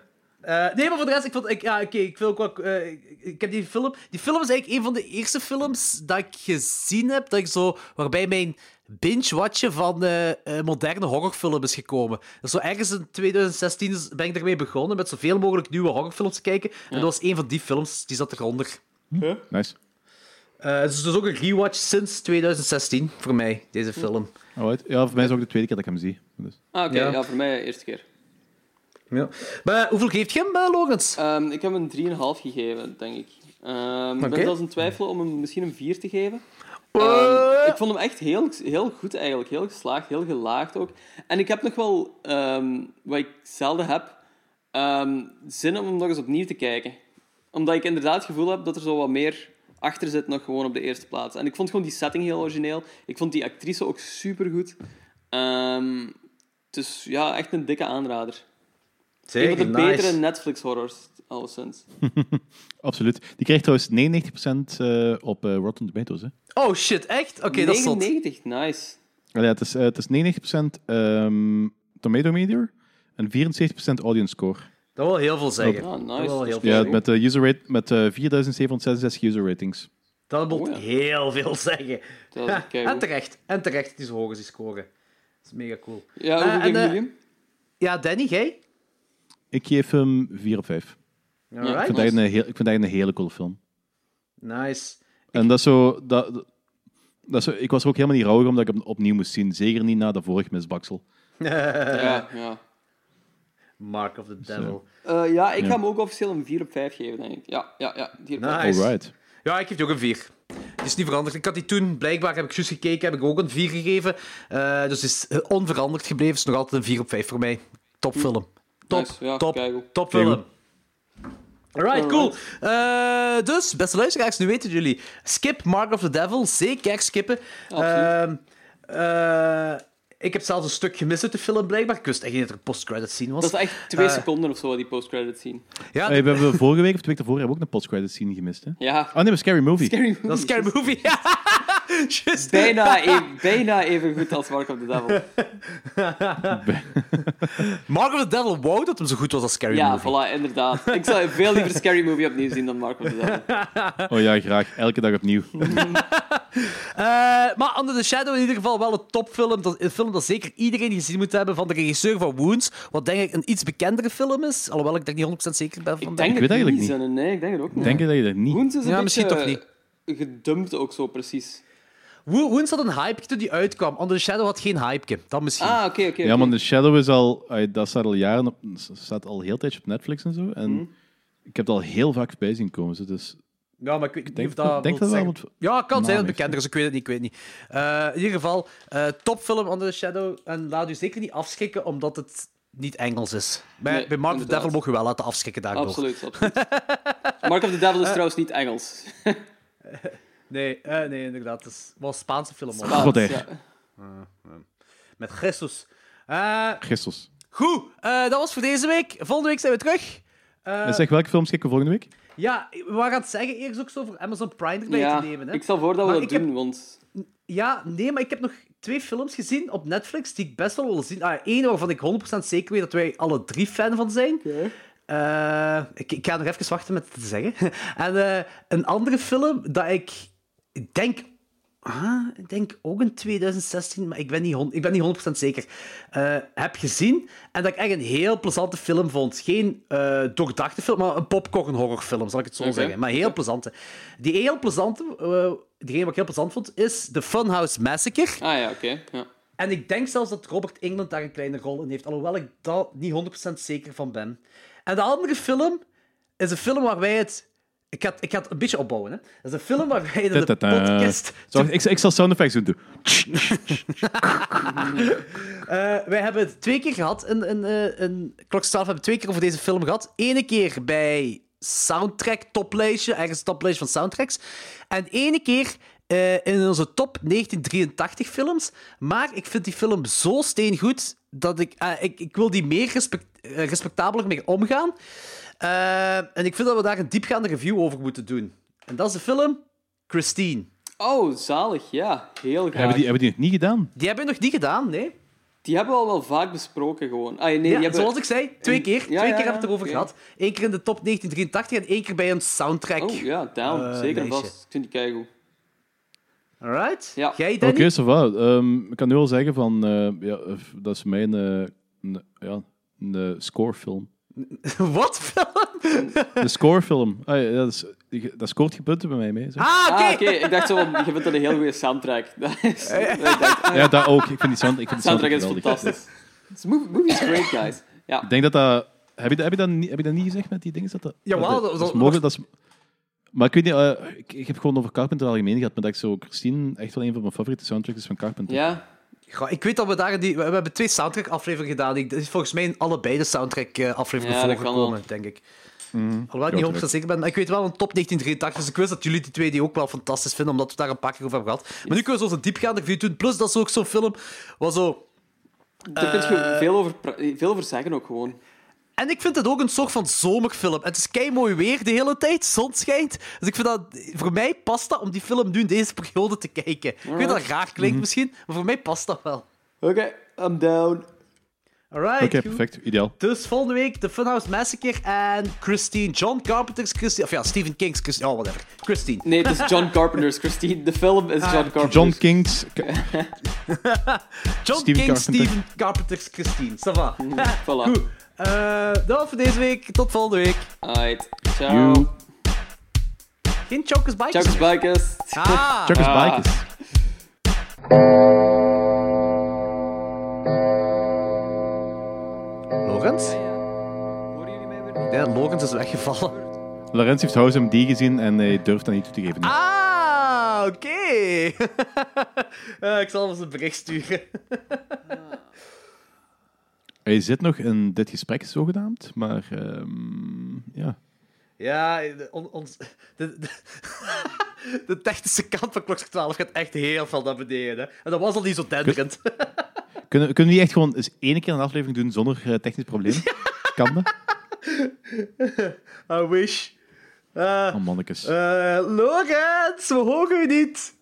Eh, nee, maar voor de rest, ik vond... Ik, ja, oké, ik wil ook wel... eh, ik, heb die film... Die film is eigenlijk een van de eerste films dat ik gezien heb, dat ik zo... Waarbij mijn binge-watchen van eh, moderne horrorfilm is gekomen. Dus zo ergens in 2016 is- ben ik ermee begonnen, met zoveel mogelijk nieuwe horrorfilms te kijken. En dat was een van die films, die zat eronder. Nice. Eh het is dus ook een rewatch sinds 2016, voor mij, deze film. Alright. Ja, voor mij is het ook de tweede keer dat ik hem zie. Dus. Ah, oké. Ja. Ja. voor mij de eerste keer. Ja. Maar hoeveel geeft je hem, Logans? Ehm, ik heb hem een 3,5 gegeven, denk ik. Ehm, Ik ben zelfs in twijfel om hem misschien een 4 te geven. Eh. Ehm, ik vond hem echt heel, heel goed eigenlijk. Heel geslaagd, heel gelaagd ook. En ik heb nog wel, wat ik zelden heb, zin om hem nog eens opnieuw te kijken. Omdat ik inderdaad het gevoel heb dat er zo wat meer achter zit nog gewoon op de eerste plaats. En ik vond gewoon die setting heel origineel. Ik vond die actrice ook supergoed. Dus ja, echt een dikke aanrader. Een van de betere Netflix-horrors, alleszins. Absoluut. Die krijgt trouwens 99% eh, op eh, Rotten Tomatoes. Hè. Oh shit, echt? Oké, dat is zot. 99, nice. Allee, ja, het, is, eh, het is 99% ehm Tomato Meter en 74% audience score. Dat wil heel veel zeggen. Ah, nice. Dat wil heel veel Ja, met, de user rate, met eh 4766 user ratings. Dat wil Oh, ja. heel veel zeggen. En terecht. En terecht dat die zo hoog is die scoren. Dat is mega cool. Ja, en, hem? Ja, Danny, jij? Ik geef hem 4 op 5. Ik Alright. vind, dat een, heel, ik vind dat een hele coole film. Nice. En dat is zo... Dat, dat is zo ik was er ook helemaal niet rouwig omdat ik hem opnieuw moest zien. Zeker niet na de vorige misbaksel. Ja, ja. Mark of the Devil. Eh, ja, ik Ja. ga hem ook officieel een 4 op 5 geven, denk ik. Ja, ja, ja. 4 op 5. Nice. Alright. Ja, ik geef die ook een 4. Die is niet veranderd. Ik had die toen, blijkbaar heb ik juist gekeken, heb ik ook een 4 gegeven. Eh, dus is eh, onveranderd gebleven. is nog altijd een 4 op 5 voor mij. Topfilm. Top, Nice, ja, top, keigoed. topfilm. Alright, cool. Eh, dus, beste luisteraars, nu weten jullie. Skip Mark of the Devil. Zeker skippen. Absoluut. Ehm, eh, ik heb zelfs een stuk gemist uit de film, blijkbaar. Ik wist echt niet dat er een post-credit scene was. Dat is echt twee Eh, seconden of zo, die post-credit scene. Ja, Hey, we hebben vorige week of de week daarvoor hebben we ook een post-credit scene gemist. Hè? Ja. Oh nee, maar Scary Movie. Scary movie. dat is een scary movie. Just. Bijna, e- bijna even goed als Mark of the Devil. Mark of the Devil wou dat hem zo goed was als Scary Ja, Movie. voilà, inderdaad. Ik zou veel liever Scary Movie opnieuw zien dan Mark of the Devil. Oh ja, graag. Elke dag opnieuw. Eh, maar Under the Shadow in ieder geval wel een topfilm. Dat, een film dat zeker iedereen gezien moet hebben van de regisseur van Wounds. Wat denk ik een iets bekendere film is. Alhoewel ik daar niet 100% zeker ben van. Ik denk Ik weet die eigenlijk niet zijn. Nee, ik denk het ook niet. Denk je dat je dat niet... Woens is een Ja, beetje misschien toch niet. gedumpt ook zo, precies. Wo- Wounds had een hype toen die uitkwam. Under the Shadow had geen hype. Dat misschien. Ah, oké, oké. Ja, maar The Shadow is al... Dat staat al jaren op... staat al heel tijdje op Netflix en zo. En Mhm. ik heb het al heel vaak bij zien komen. Dus Ja, maar ik weet niet denk of dat- denk dat wel wat Ja, het kan zijn dat het bekender is. Ik weet het niet, ik weet het niet. Eh, in ieder geval, eh, topfilm Under the Shadow. En laat u zeker niet afschrikken, omdat het niet Engels is. Bij, Nee, bij Mark of the. Devil mogen we wel laten afschrikken daardoor. Absoluut, absoluut. Mark of the Devil is trouwens niet Engels. Nee, eh, nee, inderdaad. Het is wel een Spaanse film. hoor. Spaans, Goddé. ja. Met Jesus. Eh, Christus. goed, eh, dat was voor deze week. Volgende week zijn we terug. Eh, En zeg, welke films kijken we volgende week? ja, we waren het zeggen eerst ook zo voor Amazon Prime erbij Ja, te nemen. Hè? ik stel voor dat we Maar dat ik doen, want... Ja, nee, maar ik heb nog twee films gezien op Netflix die ik best wel wil zien. Ah, Eén waarvan ik 100% zeker weet dat wij alle drie fan van zijn. Eh, ik, ik ga nog even wachten met het te zeggen. en eh, een andere film dat ik ik denk. Ah, ik denk ook in 2016, maar ik ben niet, ik ben niet 100% zeker. eh, heb gezien en dat ik echt een heel plezante film vond. Geen eh doordachte film, maar een popcorn horrorfilm, zal ik het zo zeggen. Maar heel plezante. Die heel plezante, eh diegene wat ik heel plezant vond, is The Funhouse Massacre. Ah ja, oké. Ja. En ik denk zelfs dat Robert Englund daar een kleine rol in heeft, alhoewel ik daar niet 100% zeker van ben. En de andere film is een film waar wij het... Ik ga, het- ik ga het een beetje opbouwen. Hè. Dat is een film waar wij in de Ta-ta-ta. podcast... Zo, ik, ik zal sound effects doen. Eh, wij hebben het twee keer gehad. In, in, eh, 12 hebben we twee keer over deze film gehad. Ene keer bij Soundtrack toplijstje, ergens toplijstje van soundtracks. En ene keer eh, in onze top 1983 films. Maar ik vind die film zo steengoed dat ik, ik, ik wil die meer respect, respectabeler mee omgaan. Eh, en ik vind dat we daar een diepgaande review over moeten doen. En dat is de film Christine. Oh, zalig. Ja, heel graag. Hebben die, hebben die nog niet gedaan? Die hebben we nog niet gedaan, nee. Die hebben we al wel vaak besproken, gewoon. Ah, nee, die Ja, hebben... Zoals ik zei, twee keer. Ja, twee ja, keer ja, hebben we het erover gehad. Eén keer in de top 1983 en één keer bij een soundtrack. Oh, ja, down. Eh, Zeker lijstje. vast. Ik vind die keigoed. Alright. Ja. Jij, Oké, Danny? ça va. Ehm, ik kan nu al zeggen van... eh, ja, dat is mijn... een, ja, een eh, scorefilm. Wat film? De scorefilm. Ah, ja, dat, is, die- dat scoort je punten bij mij mee. Zeg. Ah, oké. Ah, oké. Ik dacht zo, van, je vindt dat een heel goede soundtrack. Dat is... ik dacht, Ja, dat ook. Ik vind die sound, ik vind die soundtrack is geweldig. fantastisch. Movie, movie is great, guys. Ja. Ik denk dat dat... Heb je, dat- heb, je dat niet, heb je dat niet gezegd met die dingen? Dat dat, Jawel, dat, dat- dat, dat- is mogelijk. Dat is, maar ik weet niet... eh, ik, ik heb gewoon over Carpenter algemeen gehad, maar dat ik zo... Christine echt wel een van mijn favoriete soundtracks is van Carpenter. Ja. Goh, ik weet dat we daar... Die, we, we hebben twee soundtrack-afleveringen gedaan. Die, dat is volgens mij in allebei de soundtrack-afleveringen Ja, dat kan voorgekomen, denk ik. Mhm. Alhoewel ik niet Ja, 100% zeker ben. Maar ik weet wel een top 1983. Dus ik wist dat jullie die twee die ook wel fantastisch vinden, omdat we daar een paar keer over hebben gehad. Maar nu kunnen we zo'n diepgaande review doen. Plus, dat is ook zo'n film wat zo... Daar kun je Eh. veel over, veel over zeggen ook gewoon. En ik vind het ook een soort van zomerfilm. Het is kei mooi weer de hele tijd, zon schijnt. Dus ik vind dat, voor mij past dat om die film nu in deze periode te kijken. Ik weet dat het raar klinkt Mhm. misschien, maar voor mij past dat wel. Oké, I'm down. Alright. Oké, perfect. Ideaal. Dus volgende week The Funhouse Massacre en Christine. John Carpenter's Christine. Of ja, Stephen King's Christine. Oh, whatever. Christine. Nee, het is John Carpenter's Christine. De film is John Carpenter's. John King's... John Stephen King, Carpenter. Stephen Carpenter's Christine. Ça va. Voilà. Goed. Eh, dat was voor deze week. Tot volgende week. Alright. Ciao. You. Geen Chokers Bikes. Ciao, Bikers. Ah. Chuckers Ah. Bikers. Lorenz? Ik denk dat Lorenz is weggevallen. Lorenz heeft House MD gezien en hij durft dat niet toe te geven. Ah, oké. Eh, ik zal hem eens een bericht sturen. Hij zit nog in dit gesprek zogenaamd, maar ehm, ja. Ja, on- ons, de, de, de technische kant van klok 12 gaat echt heel veel naar beneden. En dat was al niet zo denderend. Kunnen, kunnen we niet echt gewoon eens één keer een aflevering doen zonder eh, technisch probleem? Kan dat? I wish. Eh, Oh, mannetjes. Lorenz, we horen u niet.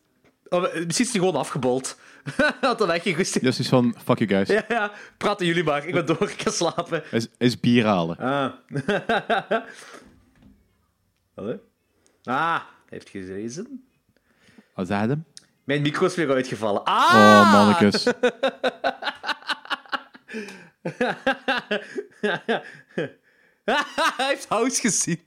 Oh, misschien is hij gewoon afgebold. Had dan echt geen goesting. Dus is van, fuck you guys. Ja, ja, praten jullie maar. Ik ben door, ik ga slapen. Is, is bier halen. Ah. Hallo? Ah, heeft gerezen. Wat zei hem? Mijn micro is weer uitgevallen. Ah! Oh, mannetjes. hij heeft house gezien.